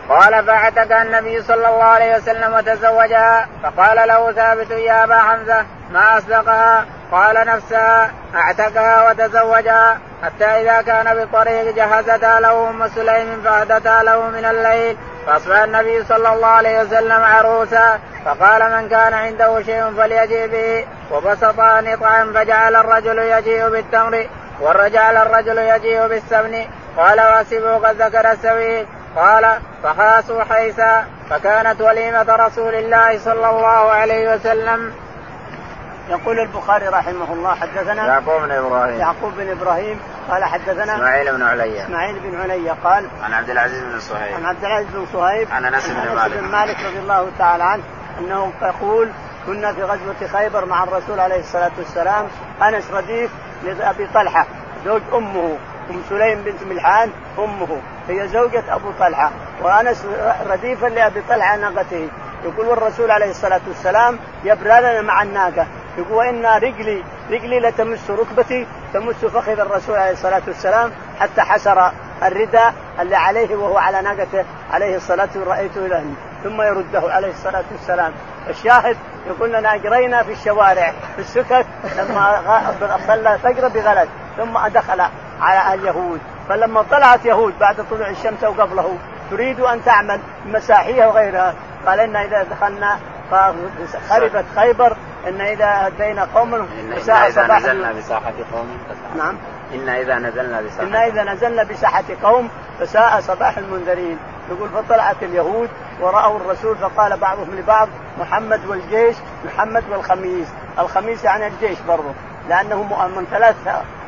قال فاعتق النبي صلى الله عليه وسلم وتزوجها. فقال له ثابت يا أبا حمزة ما أصدقها؟ قال نفسها اعتقها وتزوجها حتى إذا كان بالطريق جهزتها له أم سليم فاهدتها له من الليل فأصبح النبي صلى الله عليه وسلم عروسا فقال من كان عنده شيء فليجيء به وبسط نطعا فجعل الرجل يجيء بالتمر ورجع الرجل يجيء بالسمن قال واسبه قد ذكر السويق قال فخاسوا حيسا فكانت وليمة رسول الله صلى الله عليه وسلم يقول البخاري رحمه الله حدثنا يعقوب بن إبراهيم. يعقوب بن إبراهيم قال حدثنا إسماعيل بن علي. إسماعيل بن علي قال عن عبد العزيز بن صهيب. عن عبد العزيز بن صهيب عن أنس بن مالك. بن مالك رضي الله تعالى عنه أنه يقول كنا في غزوة خيبر مع الرسول عليه الصلاة والسلام أنس رديف لأبي طلحة زوج أمه أم سليم بنت ملحان أمه هي زوجة أبو طلحة وأنس رديفا لأبي طلحة ناقته. يقول والرسول عليه الصلاة والسلام يبرى لنا مع الناقة. يقول وإن رجلي رجلي لتمس ركبتي تمس فخذ الرسول عليه الصلاة والسلام حتى حسر الرداء اللي عليه وهو على ناقته عليه الصلاة والسلام رايته له ثم يرده عليه الصلاة والسلام. الشاهد يقول لنا اجرينا في الشوارع في السكك لما صلى الفجر بغلس ثم دخل على اليهود فلما طلعت يهود بعد طلوع الشمس أو قبله تريد أن تعمل مساحية وغيرها. قال إن إذا دخلنا خربت خيبر إن إذا أتينا قوما فساء إذا صباح نزلنا بساحة قوم نعم. إن إذا نزلنا بساحة. إن إذا نزلنا بساحة قوم فساء صباح المنذرين. يقول فطلعت اليهود ورأوا الرسول فقال بعضهم لبعض محمد والجيش محمد والخميس. الخميس يعني الجيش برضه لأنه من ثلاث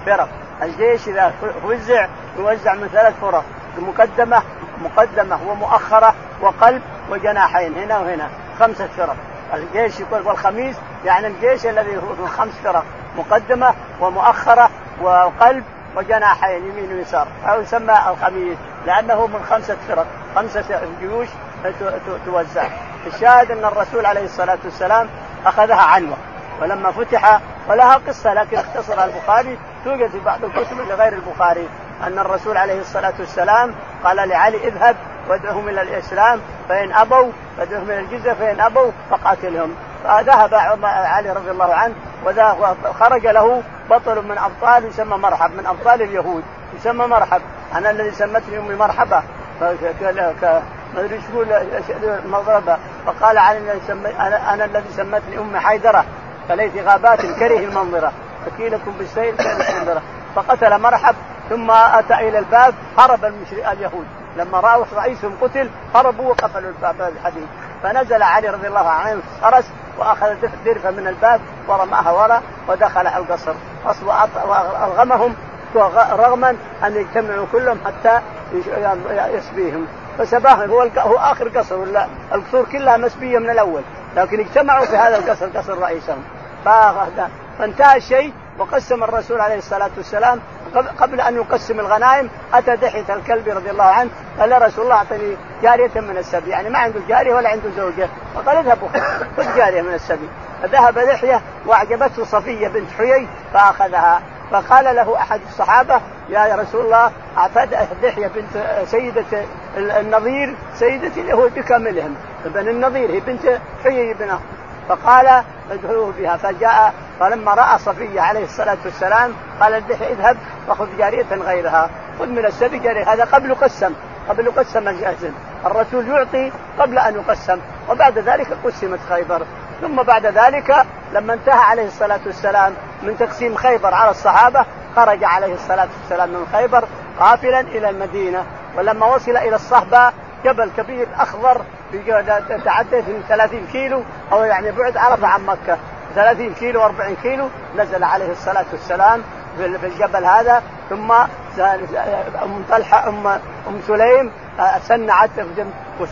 فرق. الجيش إذا وزع يوزع من ثلاث فرق مقدمة مقدمة ومؤخرة وقلب وجناحين هنا وهنا خمسة فرق. الجيش يقول والخميس يعني الجيش الذي هو خمس فرق مقدمة ومؤخرة وقلب وجناحين يمين ويسار. أو يسمى الخميس لأنه من خمسة فرق خمسة جيوش توزع. الشاهد أن الرسول عليه الصلاة والسلام أخذها عنوة ولما فتح ولها قصة لكن اختصرها البخاري توجد في بعض الكتب لغير البخاري أن الرسول عليه الصلاة والسلام قال لعلي اذهب وادعهم إلى الإسلام فإن أبوا فادعهم إلى الجزية فإن أبوا فقاتلهم. فذهب علي رضي الله عنه وخرج له بطل من أبطال يسمى مرحب من أبطال اليهود يسمى مرحب. أنا الذي سمتني أمي مرحبا ما أدري يقول مضربة. فقال علي أنا أنا الذي سمتني أمي حيدرة فليت غابات كره المنظرة. ثقيلكم بالسيل كانت المنظرة. فقتل مرحب ثم أتى إلى الباب هرب اليهود. لما راوا رئيسهم قتل هربوا وقفلوا الباب الحديد فنزل علي رضي الله عنه فرس وأخذ درفة من الباب ورماها وراء ودخل القصر. وألغمهم رغما أن يجتمعوا كلهم حتى يسبيهم. فسباهم هو هو آخر قصر ولا القصور كلها مسبية من الأول. لكن اجتمعوا في هذا القصر قصر رئيسهم. فانتهى الشيء. وقسم الرسول عليه الصلاة والسلام قبل أن يقسم الغنائم أتى دحيه الكلب رضي الله عنه قال يا رسول الله أعطني جارية من السبي. يعني ما عنده جارية ولا عنده زوجة. فقال اذهب خذ جارية من السبي. فذهب دحيه وأعجبته صفية بنت حيي فأخذها. فقال له أحد الصحابة يا رسول الله أعطت دحية بنت سيدة النظير سيده اليهود بكاملهم. بن النظير هي بنت حيي بن فقال ادعوه بها فجاء فلما رأى صفية عليه الصلاة والسلام قال اذهب وخذ جاريه غيرها. خذ من السبي جاريه هذا قبل قسم قبل قسم الجازم الرسول يعطي قبل أن يقسم وبعد ذلك قسمت خيبر. ثم بعد ذلك لما انتهى عليه الصلاة والسلام من تقسيم خيبر على الصحابة خرج عليه الصلاة والسلام من خيبر قافلا إلى المدينة. ولما وصل إلى الصهبه جبل كبير أخضر تعدى من 30 كيلو أو يعني بعد عرفة عن مكة. 30 كيلو 40 كيلو نزل عليه الصلاة والسلام في الجبل هذا. ثم أم طلحة ام أم سليم سنعت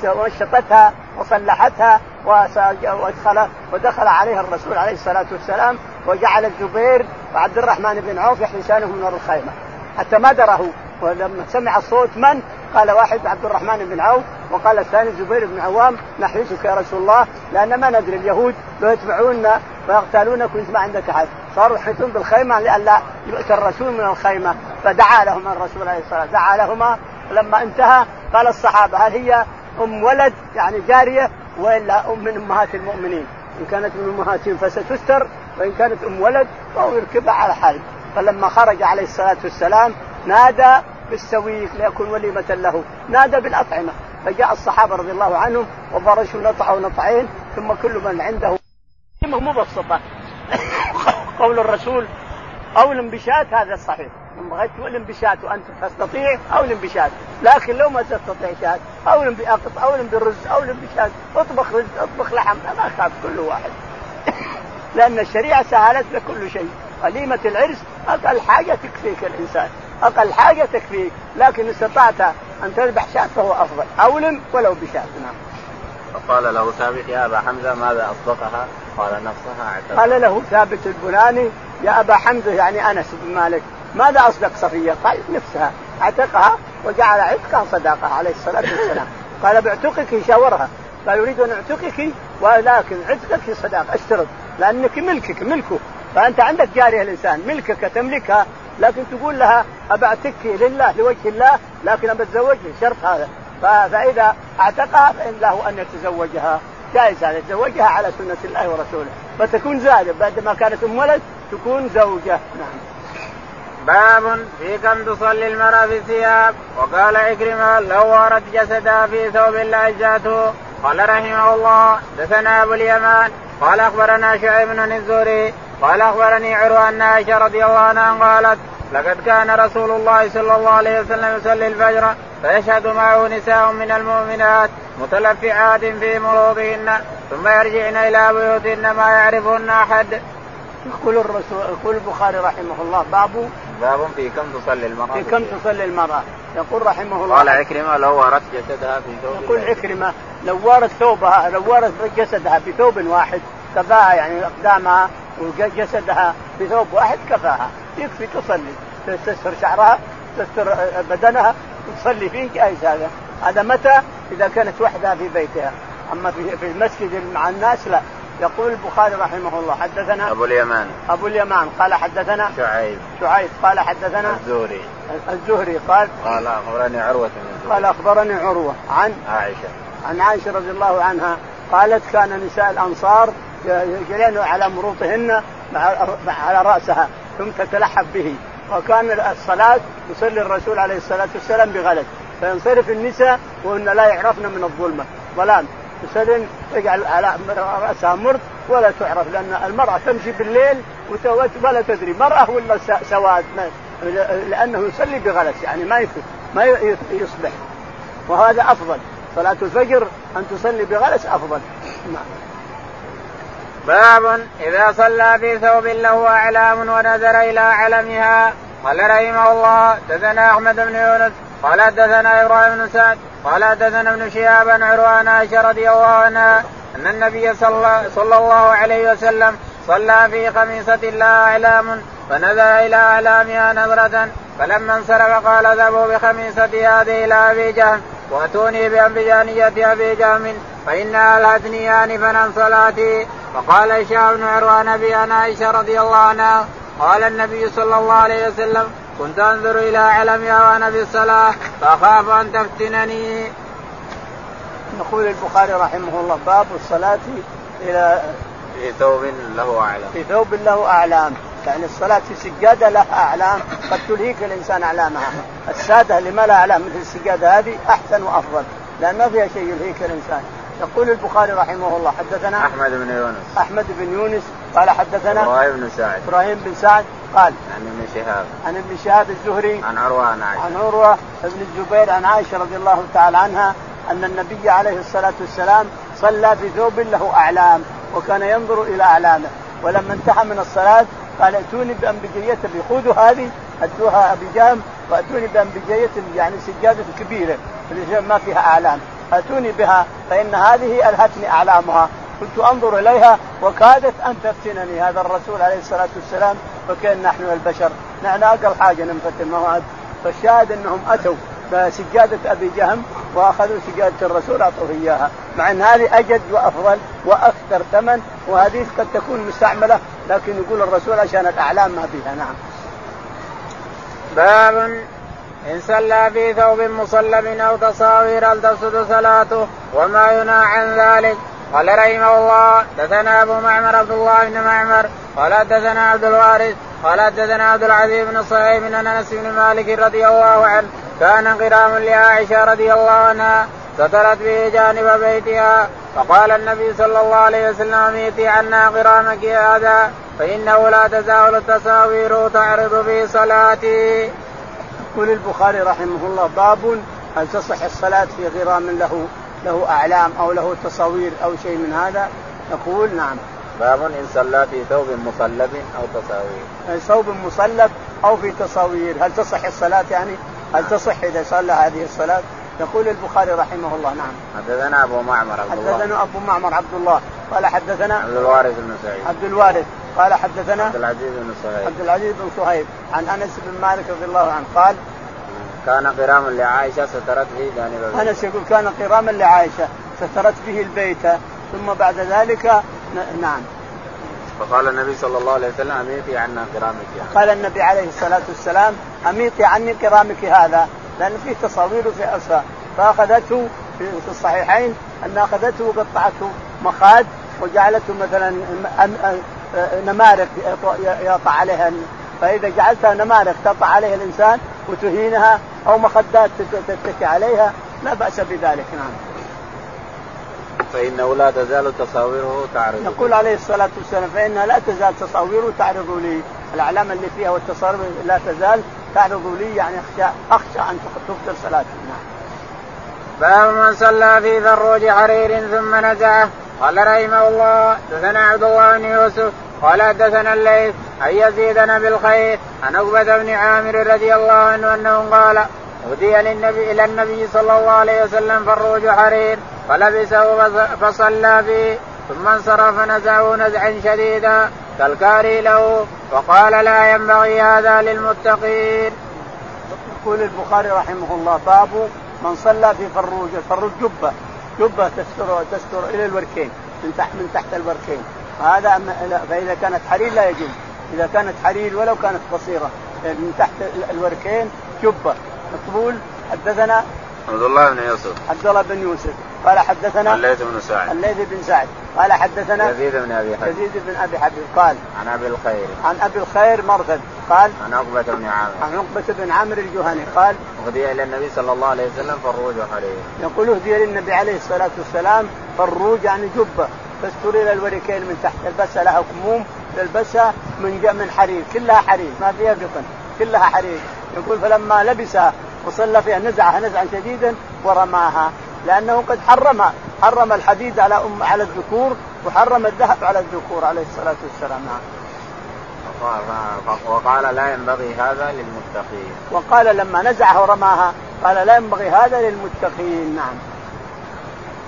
ونشطتها وصلحتها ودخل ودخل عليها الرسول عليه الصلاة والسلام وجعل الزبير وعبد الرحمن بن عوف يحرسانه من الخيمة. حتى ما دراه ولما سمع الصوت من؟ قال واحد عبد الرحمن بن عوف وقال الثاني الزبير بن عوام نحرسك يا رسول الله؟ لأن ما ندري اليهود لو يتبعونا ويقتلونك وانت ما عندك أحد. صاروا يحيطون بالخيمة لئلا يؤتى الرسول من الخيمة فدعا لهما الرسول عليه الصلاة والسلام. دعا لهما لما انتهى قال الصحابة هل هي أم ولد؟ يعني جارية وإلا أم من أمهات المؤمنين؟ إن كانت من امهاتهم فستستر وإن كانت أم ولد فهو يركبها على حال. فلما خرج عليه الصلاة والسلام نادى بالسويق ليكون وليمة له. نادى بالأطعمة. فجاء الصحابة رضي الله عنهم وفرشوا نطع ونطعين ثم كل من عنده مبسطة قول الرسول أولم بشاة هذا صحيح. إن بغيت تولم بشاة وأنت تستطيع أولم بشاة لكن لو ما تستطيع شاة أولم بأقط أولم بالرز أولم بشاة اطبخ رز اطبخ لحم ما خاف كل واحد. لأن الشريعة سهلت لك كل شيء. وليمة العرس أقل حاجة تكفيك الإنسان. أقل حاجة تكفيك لكن استطعت أن تذبح شاة فهو أفضل أولم ولو بشاة نعم فقال له ثابت يا أبا حمزة ماذا أصدقها؟ قال نفسها اعتقد. قال له ثابت البناني يا أبا حمزة يعني أنس بن مالك ماذا أصدق صفية؟ قال نفسها اعتقها وجعل عتقها صداقة عليه الصلاة والسلام قال بعتقك شاورها قال يريد أن أعتقك ولكن عتقك صداقة اشترط لأنك ملكك ملكه فأنت عندك جارية الإنسان ملكك تملكها لكن تقول لها ابعتك لله لوجه الله لكن ابى شرط هذا. فإذا اعتقها فإن له أن يتزوجها. جائز هذا يتزوجها على سنة الله ورسوله. فتكون زادة بعد ما كانت أم ولد تكون زوجة. نعم. باب في كم تصلي المرأة في الثياب. وقال عكرمة لو وارت جسدها في ثوب لاجاته قال رحمه الله دثنا أبو اليمان. قال أخبرنا شعيب بن الزهري قال أخبرني عروة أن عائشة رضي الله عنها قالت لقد كان رسول الله صلى الله عليه وسلم يصلي الفجر فيشهد معه نساء من المؤمنات متلفعات في مروضهن ثم يرجعن إلى بيوتهن ما يعرفهن أحد. يقول الرسول يقول البخاري رحمه الله باب باب في كم تصلي المرأة؟ في كم تصلي المرأة. يقول رحمه الله قال عكرمة لو وارت جسدها في ثوب يقول عكرمة لو وارت ثوبها لو وارت جسدها في ثوب واحد كفاها يعني أقدامها وجسدها في ثوب واحد كفاها. يكفي تصلي. تستر شعرها تستر بدنها وتصلي فيه جائز هذا. هذا متى؟ إذا كانت وحدها في بيتها. أما في في المسجد مع الناس لا. يقول البخاري رحمه الله حدثنا أبو اليمان. أبو اليمان. قال حدثنا شعيب. شعيب. قال حدثنا الزهري. الزهري قال قال أخبرني عروة قال أخبرني عروة عن عائشة. عن عائشة رضي الله عنها قالت كان نساء الأنصار يجرين على مروطهن على رأسها ثم تتلحف به. وكان الصلاة يصلي الرسول عليه الصلاة والسلام بغلط. فينصرف النساء وهن لا يعرفن من الظلمة. ظلام. تسلم تجعل على رأسها مرض ولا تعرف لأن المرأة تمشي بالليل ولا تدري مرأة ولا سواد. لأنه يصلي بغلط يعني ما ما يصبح. وهذا أفضل. صلاة الفجر أن تصلي بغلس أفضل. نعم. باب إذا صلى في ثوب له أعلام ونظر إلى علمها. قال رحمه الله دثنا أحمد بن يونس. قال دثنا إبراهيم بن سعد. قال دثنا ابن شهاب عن عروان عائشة رضي الله عنها أن النبي صلى, صلى الله عليه وسلم صلى في خميصة لها أعلام فنظر إلى أعلامها نظرة. فلما انصرف قال اذهبوا بخميصة هذه إلى أبي جهم وأتوني بأنبجانية أبي جهم فإنها ألهتني آنفا عن صلاتي. فقال هشام بن عروان أبي أنا عائشة رضي الله عنها قال النبي صلى الله عليه وسلم كنت أنظر إلى علمها وأنا في الصلاة فأخاف أن تفتنني. يقول البخاري رحمه الله باب الصلاة إلى في ثوب له أعلام. في ثوب له أعلام. يعني الصلاة في سجادة لها أعلام قد تلهيك الإنسان أعلامها. السادة اللي ما لها أعلام مثل السجادة هذه أحسن وأفضل لأن ما فيها شيء يلهيك الإنسان. يقول البخاري رحمه الله حدثنا أحمد بن يونس. أحمد بن يونس قال حدثنا إبراهيم بن سعد. إبراهيم بن سعد قال عن ابن شهاب. عن ابن شهاب الزهري عن عروة عن عائشة. عن عروة بن الزبير عن عائشة رضي الله تعالى عنها أن النبي عليه الصلاة والسلام صلى في ثوب له أعلام وكان ينظر إلى أعلامه. ولما انتهى من الصلاة قال ائتوني بانبجيه خذوا هذه أدوها أبي جام وأتوني بانبجيه يعني سجادة كبيرة ما فيها أعلام. اتوني بها فإن هذه ألهتني أعلامها. كنت أنظر إليها وكادت أن تفتنني هذا الرسول عليه الصلاة والسلام وكأن نحن البشر. نحن أقل حاجة ننفتن ما فالشاهد أنهم أتوا بسجاده أبي جهم وأخذوا سجادة الرسول أعطوه إياها. مع أن هذه أجد وأفضل وأكثر ثمن وهذه قد تكون مستعملة لكن يقول الرسول عشان الأعلام ما فيها. نعم. باب إن صلى في ثوب مصلب أو تصاوير تفسد صلاته وما ينهى عن ذلك قال رحمه الله دثنا ابو معمر عبد الله بن معمر قال دثنا عبد الوارث قال دثنا عبد العزيز بن صهيب بن انس بن مالك رضي الله عنه كان قرام لعائشه رضي الله عنها سترت به جانب بيتها فقال النبي صلى الله عليه وسلم اميتي عنا قرامك هذا فانه لا تزال التصاوير تعرض في صلاتي. يقول البخاري رحمه الله باب هل تصح الصلاة في غرام له له أعلام أو له تصاوير أو شيء من هذا؟ يقول نعم. باب إن صلى في ثوب مصلب أو تصاوير. ثوب مصلب أو في تصاوير هل تصح الصلاة يعني؟ هل تصح إذا صلى هذه الصلاة؟ يقول البخاري رحمه الله نعم. حدثنا أبو معمر عبد الله. حدثنا أبو معمر عبد الله. قال حدثنا عبد الوارث بن سعيد. عبد الوارث. قال حدثنا عبد العزيز بن صهيب عبد العزيز بن صهيب عن أنس بن مالك رضي الله عنه قال كان قراما لعائشة سترت به جانب البيت. أنس يقول كان قراما لعائشة سترت به البيت. ثم بعد ذلك نعم. فقال النبي صلى الله عليه وسلم أميتي عنا قرامك يعني. قال النبي عليه الصلاة والسلام أميتي عني قرامك هذا. لأن فيه تصاوير وفي اصفاء فأخذته في الصحيحين أن أخذته وقطعته مخاد وجعلته مثلا نمارق يقع عليها. فإذا جعلتها نمارق تقع عليها الإنسان وتهينها أو مخدات تتكي عليها لا بأس بذلك. نعم. فانه لا تزال تصاويره تعرض يقول عليه الصلاة والسلام فإنها لا تزال تصاويره تعرض لي. الأعلام اللي فيها والتصاوير لا تزال تعرض لي يعني اخشى أخشى أن تبطل صلاتي نعم. باب من صلى في ذروج حرير ثم نزعه قال رحمه الله دثنا عبد الله بن يوسف. قال حدثنا الليث عن يزيد بالخير عن عقبة بن عامر رضي الله عنه أنه قال أهدي للنبي إلى النبي صلى الله عليه وسلم فروج حرير فلبسه فصلى فيه ثم انصرف نزعه نزعا شديدا. كالكاره له وقال لا ينبغي هذا للمتقين. يقول البخاري رحمه الله باب من صلى في فروج، الفروج جبة. جبة تستر تستر إلى الوركين من تحت من تحت الوركين. هذا فإذا كانت حرير لا يجوز. إذا كانت حرير ولو كانت قصيرة من تحت الوركين جبة. مقبول؟ حدثنا عبد الله بن يوسف. عبد الله بن يوسف. قال حدثنا الليث بن سعد. الليث بن سعد. قال حدثنا يزيد بن أبي حبيب. يزيد بن أبي حبيب. قال عن أبي الخير. عن أبي الخير مرثد. قال عن عقبة بن عامر. عن عقبة بن عامر الجهني. قال أهدي إلى النبي صلى الله عليه وسلم فروج حرير يقول أهدي للنبي عليه الصلاة والسلام فروج يعني جبة. تستر إلى الوركين من تحت تلبسها لها كموم تلبسها من من حرير كلها حرير ما فيها قطن كلها حرير. يقول فلما لبسها وصلى فيها نزعها نزعا شديدا ورماها لأنه قد حرمها حرم الحديد على أم على الذكور وحرم الذهب على الذكور عليه الصلاة والسلام نعم. وقال لا ينبغي هذا للمتقين. وقال لما نزعها ورماها قال لا ينبغي هذا للمتقين نعم.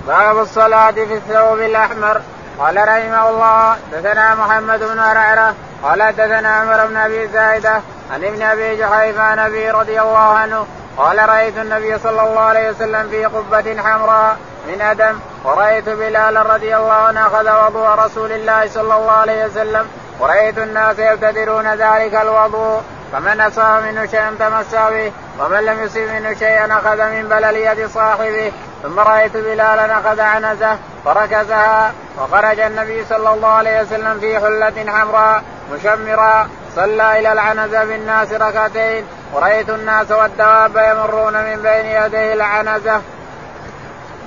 باب الصلاة في الثوب الأحمر قال رحمه الله دثنا محمد بن عرعرة قال دثنا عمر بن أبي زايدة عن ابن أبي جحيفة عن أبي رضي الله عنه قال رأيت النبي صلى الله عليه وسلم في قبة حمراء من أدم ورأيت بلال رضي الله عنه أخذ وضوء رسول الله صلى الله عليه وسلم ورأيت الناس يبتدرون ذلك الوضوء فمن أصاب منه شيئا تمسى به ومن لم يصب منه شيئا أخذ من بلل يد صاحبه ثم رأيت بلالا أخذ عنزة فركزها وخرج النبي صلى الله عليه وسلم في حلة حمراء مشمرا صلى إلى العنزة بالناس ركعتين ورأيت الناس والدواب يمرون من بين يديه العنزة.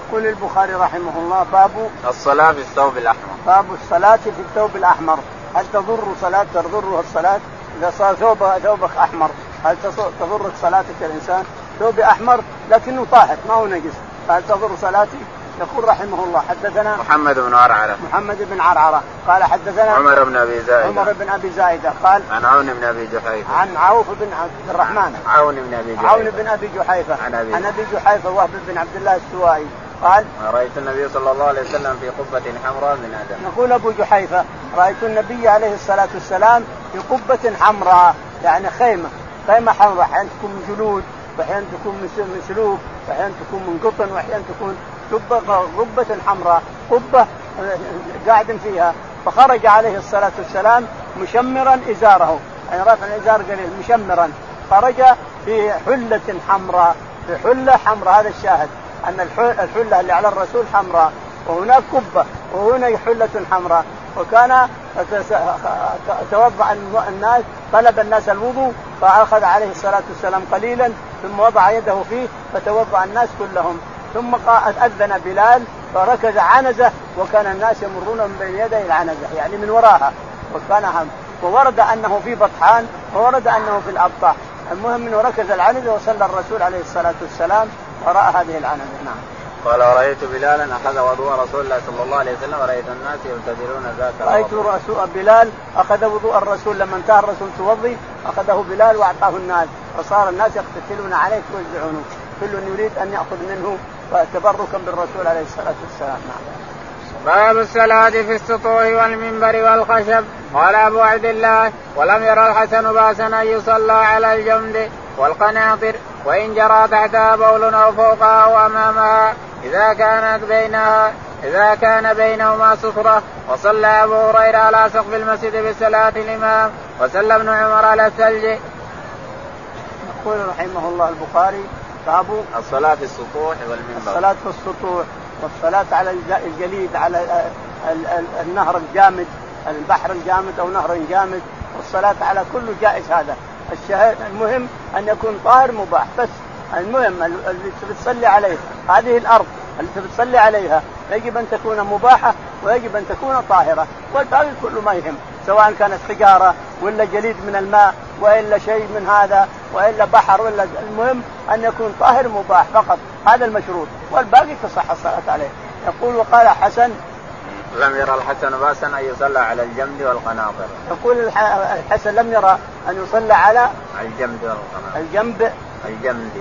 يقول البخاري رحمه الله باب الصلاة في الثوب الأحمر. باب الصلاة في الثوب الأحمر، هل تضر صلاة تضرها الصلاة؟ إذا صار ثوب ثوبك أحمر هل تضرك صلاتك الانسان؟ ثوبي أحمر لكنه طاهر ما هو نجس فهل تضر صلاتي؟ يقول رحمه الله حدثنا محمد بن عرعرة. محمد بن عرعرة. قال حدثنا عمر بن أبي زايدة. عمر بن أبي زايدة. قال عن عون بن أبي جحيفة. عن عوف بن عبد الرحمن. عون بن أبي جحيفة. عون بن أبي جحيفة. عن أبي عن أبي جحيفة وهب بن عبد الله السوائي. قال رأيت النبي صلى الله عليه وسلم في قبة حمراء من آدم. يقول أبو جحيفة رأيت النبي عليه الصلاة والسلام في قبة حمراء يعني خيمة. خيمة حمراء أحيانا تكون من جلود واحيانا تكون من سلوك واحيانا تكون من قطن واحيانا تكون قبة قبة حمراء قبة قاعد فيها. فخرج عليه الصلاة والسلام مشمرا إزاره. يعني رافع الإزار قليل مشمرا. خرج في حلة حمراء في حلة حمراء. هذا الشاهد أن الحلة اللي على الرسول حمراء وهناك قبة وهنا حلة حمراء. وكان توضأ الناس طلب الناس الوضوء فأخذ عليه الصلاة والسلام قليلا ثم وضع يده فيه فتوضأ الناس كلهم. ثم أذن بلال فركز عنزة وكان الناس يمرون من بين يدي العنزة يعني من وراها وكان هم. وورد أنه في بطحان وورد أنه في الابطح المهم إنه ركز العنزة وصلى الرسول عليه الصلاة والسلام وراء هذه العنزة نعم. قال ورأيت بلالا أخذ وضوء رسول الله صلى الله عليه وسلم ورأيت الناس يبتدرون ذاك رأيت رسول بلال أخذ وضوء الرسول لما انتهى الرسول توضي أخذه بلال وأعطاه الناس فصار الناس يقتتلون عليه ويوزعونه كل يريد أن يأخذ منه تبركا بالرسول عليه الصلاة والسلام نعم. باب الصلاة في السطوح والمنبر والخشب قال أبو عبد الله ولم يرى الحسن باسا أن يصلى على الجمد والقناطر وإن جرى تحتها بول أو فوقها أو أمامها إذا كانت بينها إذا كان بينهما سترة وصلى أبو هريرة على سقف المسجد بصلاة الإمام وصلى ابن عمر على الثلج. يقول رحمه الله البخاري الصلاة في السطوح والمنبر. الصلاة في السطوح والصلاة على الجليد على النهر الجامد البحر الجامد أو نهر جامد. والصلاة على كل جائز هذا. الشهادة المهم أن يكون طاهر مباح. بس المهم اللي بتصلي عليه. هذه الأرض اللي بتصلي عليها. يجب أن تكون مباحة ويجب أن تكون طاهرة. والباقي كله ما يهم. سواء كانت حجارة ولا جليد من الماء وإلا شيء من هذا وإلا بحر ولا المهم أن يكون طاهر مباح فقط. هذا المشروط. والباقي تصح الصلاه عليه. يقول وقال حسن لم يرى الحسن باسا أن يصلى على الجمد والقناطر. يقول الحسن لم يرى أن يصلى على الجمد والقناطر. الجنب الجمد.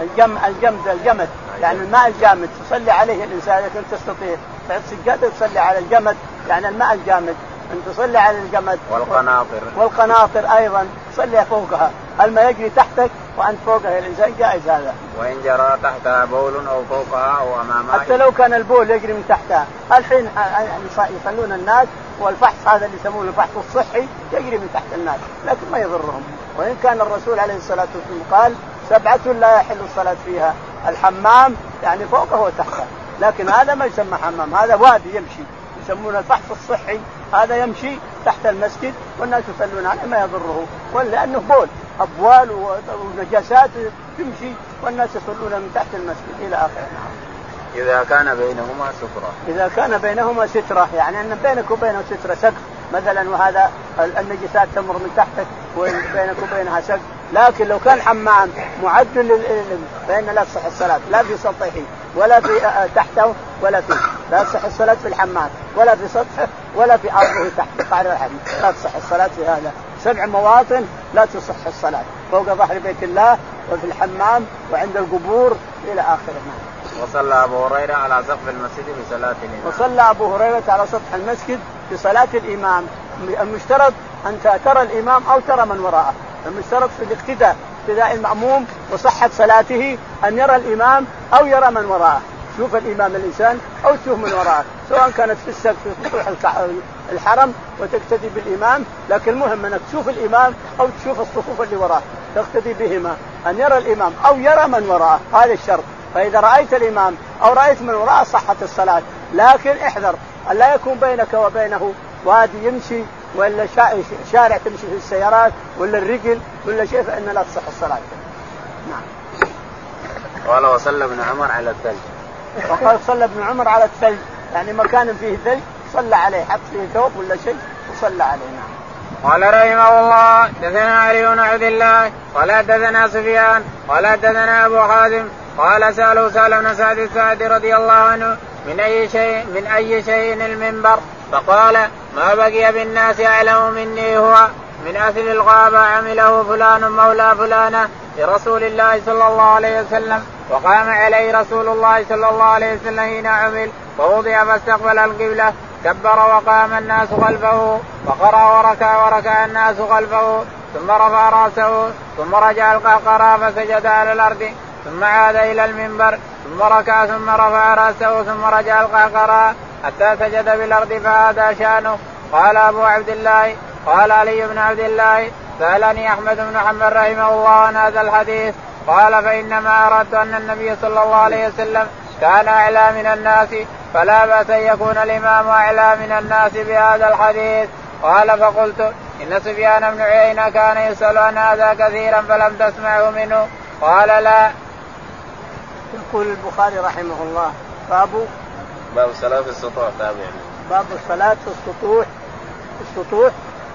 الجم الجمد الجمد. يعني الماء الجامد تصلي عليه الإنسان إذا كنت تستطيع. تعد سجادة تصلي على الجمد يعني الماء الجامد ان تصلي على الجمد. والقناطر. والقناطر أيضا. تصلي فوقها. الماء يجري تحتك وأنت فوقها الانسان جائز هذا. وإن جرى تحتها بول أو فوقها أو امامها حتى لو كان البول يجري من تحتها. الحين يصلون الناس والفحص هذا اللي يسمونه الفحص الصحي يجري من تحت الناس لكن ما يضرهم. وإن كان الرسول عليه الصلاة والسلام قال سبعة لا يحل الصلاة فيها. الحمام يعني فوقه وتحته. لكن هذا ما يسمى حمام. هذا وادي يمشي. يسمونه الفحص الصحي. هذا يمشي تحت المسجد والناس يصلون عليه ما يضره. ولأنه بول أبوال ونجاسات تمشي والناس يصلون من تحت المسجد إلى آخره. نعم. إذا كان بينهما سترة. إذا كان بينهما سترة يعني أن بينك وبينه سترة سقف. مثلا وهذا النجسات تمر من تحتك وبينك وبينها سقف لكن لو كان حمام معد فإن لا تصح الصلاة. لا في سطحه ولا في آه، تحته ولا في. لا تصح الصلاة في الحمام ولا في سطحه ولا في أرضه تحت. قعر الحمام لا تصح الصلاة في هذا. سبع مواطن لا تصح الصلاة. فوق ظهر بيت الله وفي الحمام وعند القبور إلى آخره وصلى أبو هريرة على سقف المسجد بصلاة الإمام. وصلى أبو هريرة على سطح المسجد بصلاة الإمام. المشترط أن ترى الإمام أو ترى من وراءه. المشترط في الاقتداء اقتداء المأموم وصحة صلاته أن يرى الإمام أو يرى من وراءه. تشوف الإمام الإنسان أو تشوف من وراءه. سواء كانت في السقف في سطوح الحرم وتقتدي بالإمام لكن المهم أنك تشوف الإمام أو تشوف الصفوف اللي وراه تقتدي بهما. أن يرى الإمام أو يرى من وراءه. هذا الشرط. فإذا رأيت الإمام أو رأيت من وراء صحت الصلاة لكن احذر ان لا يكون بينك وبينه وادي يمشي ولا شارع تمشي في السيارات ولا الرجل ولا شيء فإن لا تصح الصلاة. نعم. قال وصلى ابن عمر على الثلج. وقال صلى ابن عمر على الثلج يعني مكان فيه ثلج صلى عليه حط فيه ثوب ولا شيء وصلى عليه نعم. قال رحمه الله دثنا علي بن عبد الله قال دثنا سفيان قال دثنا أبو حازم قال سالوا سأل بن سعد السعدي رضي الله عنه من أي شيء من أي شيء المنبر؟ فقال ما بقي بالناس أعلم مني هو من اثر الغابة عمله فلان مولى فلانة لرسول الله صلى الله عليه وسلم وقام عليه رسول الله صلى الله عليه وسلم حين عمل فوضع فاستقبل القبلة كبر وقام الناس خلفه وقرا وركع وركع الناس خلفه ثم رفع رأسه ثم رجع القهقرى فسجد على الأرض. ثم عاد إلى المنبر ثم ركع ثم رفع رأسه ثم رجع القهقرى حتى سجد بالارض فهذا شأنه. قال أبو عبد الله قال علي بن عبد الله سألني أحمد بن محمد رحمه الله عن هذا الحديث. قال فإنما أردت أن النبي صلى الله عليه وسلم كان أعلى من الناس فلا بأس أن يكون الإمام أعلى من الناس بهذا الحديث. قال فقلت إن سفيان بن عيينة كان يسأل عن هذا كثيرا فلم تسمعه منه. قال لا. يقول البخاري رحمه الله باب باب الصلاه في السطوح تابع باب الصلاه في السطوح في السطوح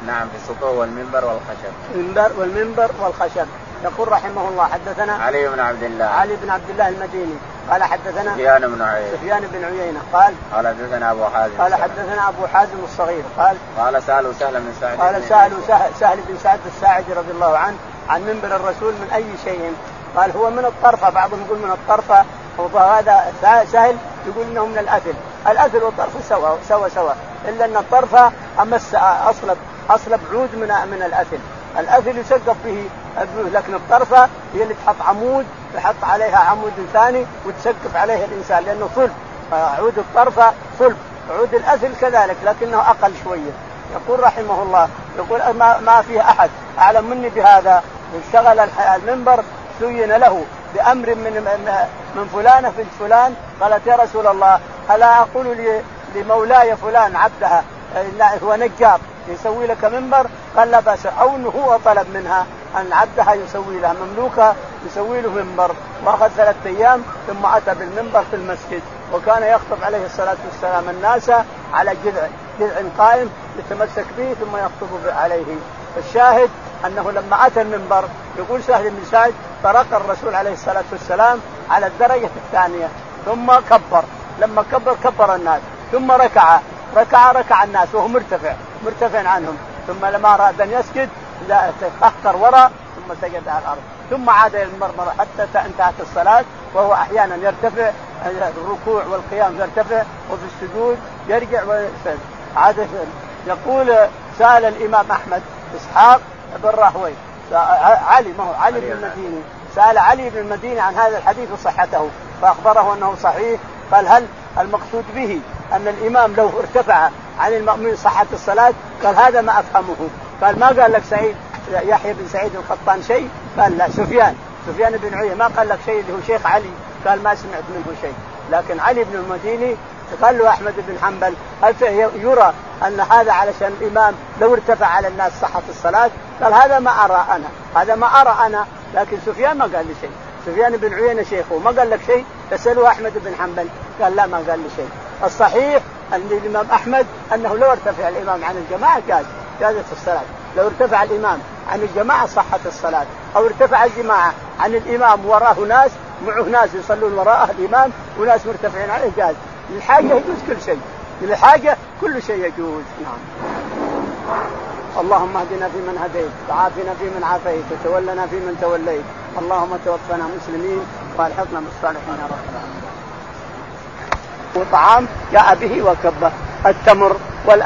نعم في السطوح والمنبر والخشب. المنبر والمنبر والخشب. يقول رحمه الله حدثنا علي بن عبد الله. علي بن عبد الله المديني. قال حدثنا سفيان بن عيينة. سفيان بن عيينة. قال قال حدثنا أبو حازم قال حدثنا أبو حازم الصغير. قال قال سالوا سهل بن سعد قال سالوا سهل, سهل بن سعد الساعدي رضي الله عنه عن منبر الرسول من أي شيء؟ قال هو من الطرفة بعضهم يقول من الطرفة وهذا سهل يقول إنه من الاثل، الاثل والطرف سوا سوا سوا. إلا أن الطرفة أمس اصلب اصلب عود من من الاثل، الاثل يسقف به البيوت لكن الطرفة هي اللي تحط عمود تحط عليها عمود ثاني وتسقف عليه الإنسان لأنه صلب. عود الطرفة صلب. عود الاثل كذلك لكنه أقل شوية. يقول رحمه الله يقول ما, ما فيه أحد أعلم مني بهذا. اشتغل المنبر زين له بأمر من من فلانه بنت فلان. قالت يا رسول الله ألا أقول لمولاي فلان عبدها هو نجار يسوي لك منبر؟ قال لا بأس أو انه هو طلب منها أن عبدها يسوي لها مملوكة يسوي له منبر. وأخذ ثلاثة أيام ثم أتى بالمنبر في المسجد. وكان يخطب عليه الصلاة والسلام الناس على جذع جذع قائم يتمسك به ثم يخطب عليه. الشاهد أنه لما أتى المنبر يقول سهل بن سعد طرق الرسول عليه الصلاة والسلام على الدرجة الثانية ثم كبر. لما كبر كبر الناس ثم ركع. ركع ركع الناس وهو مرتفع مرتفع عنهم. ثم لما اراد أن يسجد تقهقر وراء ثم سجد على الأرض. ثم عاد إلى المرمره حتى انتهت الصلاة وهو أحيانا يرتفع الركوع والقيام يرتفع وفي السجود يرجع ويسجد. عاد يقول سأل الإمام أحمد إسحاق بن راهوي. علي ما هو علي بن المديني. سأل علي بن المديني عن هذا الحديث وصحته فأخبره أنه صحيح قال هل المقصود به أن الإمام لو ارتفع عن المأمون صحة الصلاة؟ قال هذا ما أفهمه. قال ما قال لك سعيد يحيى بن سعيد القطان شيء؟ قال لا سفيان. سفيان بن عيينة ما قال لك شيء اللي هو شيخ علي؟ قال ما سمعت منه شيء. لكن علي بن المديني قال له أحمد بن حنبل هل يرى أن هذا علشان الإمام لو ارتفع على الناس صحة الصلاة؟ قال هذا ما أرى أنا هذا ما أرى أنا. لكن سفيان ما قال لي شيء. سفيان بن عيينة شيخه ما قال لك شيء؟ تساله أحمد بن حنبل قال لا ما قال لي شيء. الصحيح أن الإمام أحمد أنه لو ارتفع الإمام عن الجماعة جاز جازت الصلاة. لو ارتفع الإمام عن الجماعة صحت الصلاة. أو ارتفع الجماعة عن الإمام وراه ناس معه ناس يصلون وراءه الإمام وناس مرتفعين عليه جاز للحاجة يجوز كل شيء. للحاجة كل شيء يجوز. نعم. اللهم اهدنا فيمن هديت وعافنا فيمن عافيت وتولنا فيمن توليت. اللهم توفنا مسلمين وألحقنا بالصالحين يا رب العالمين. وطعام جاء به وكبه. التمر وال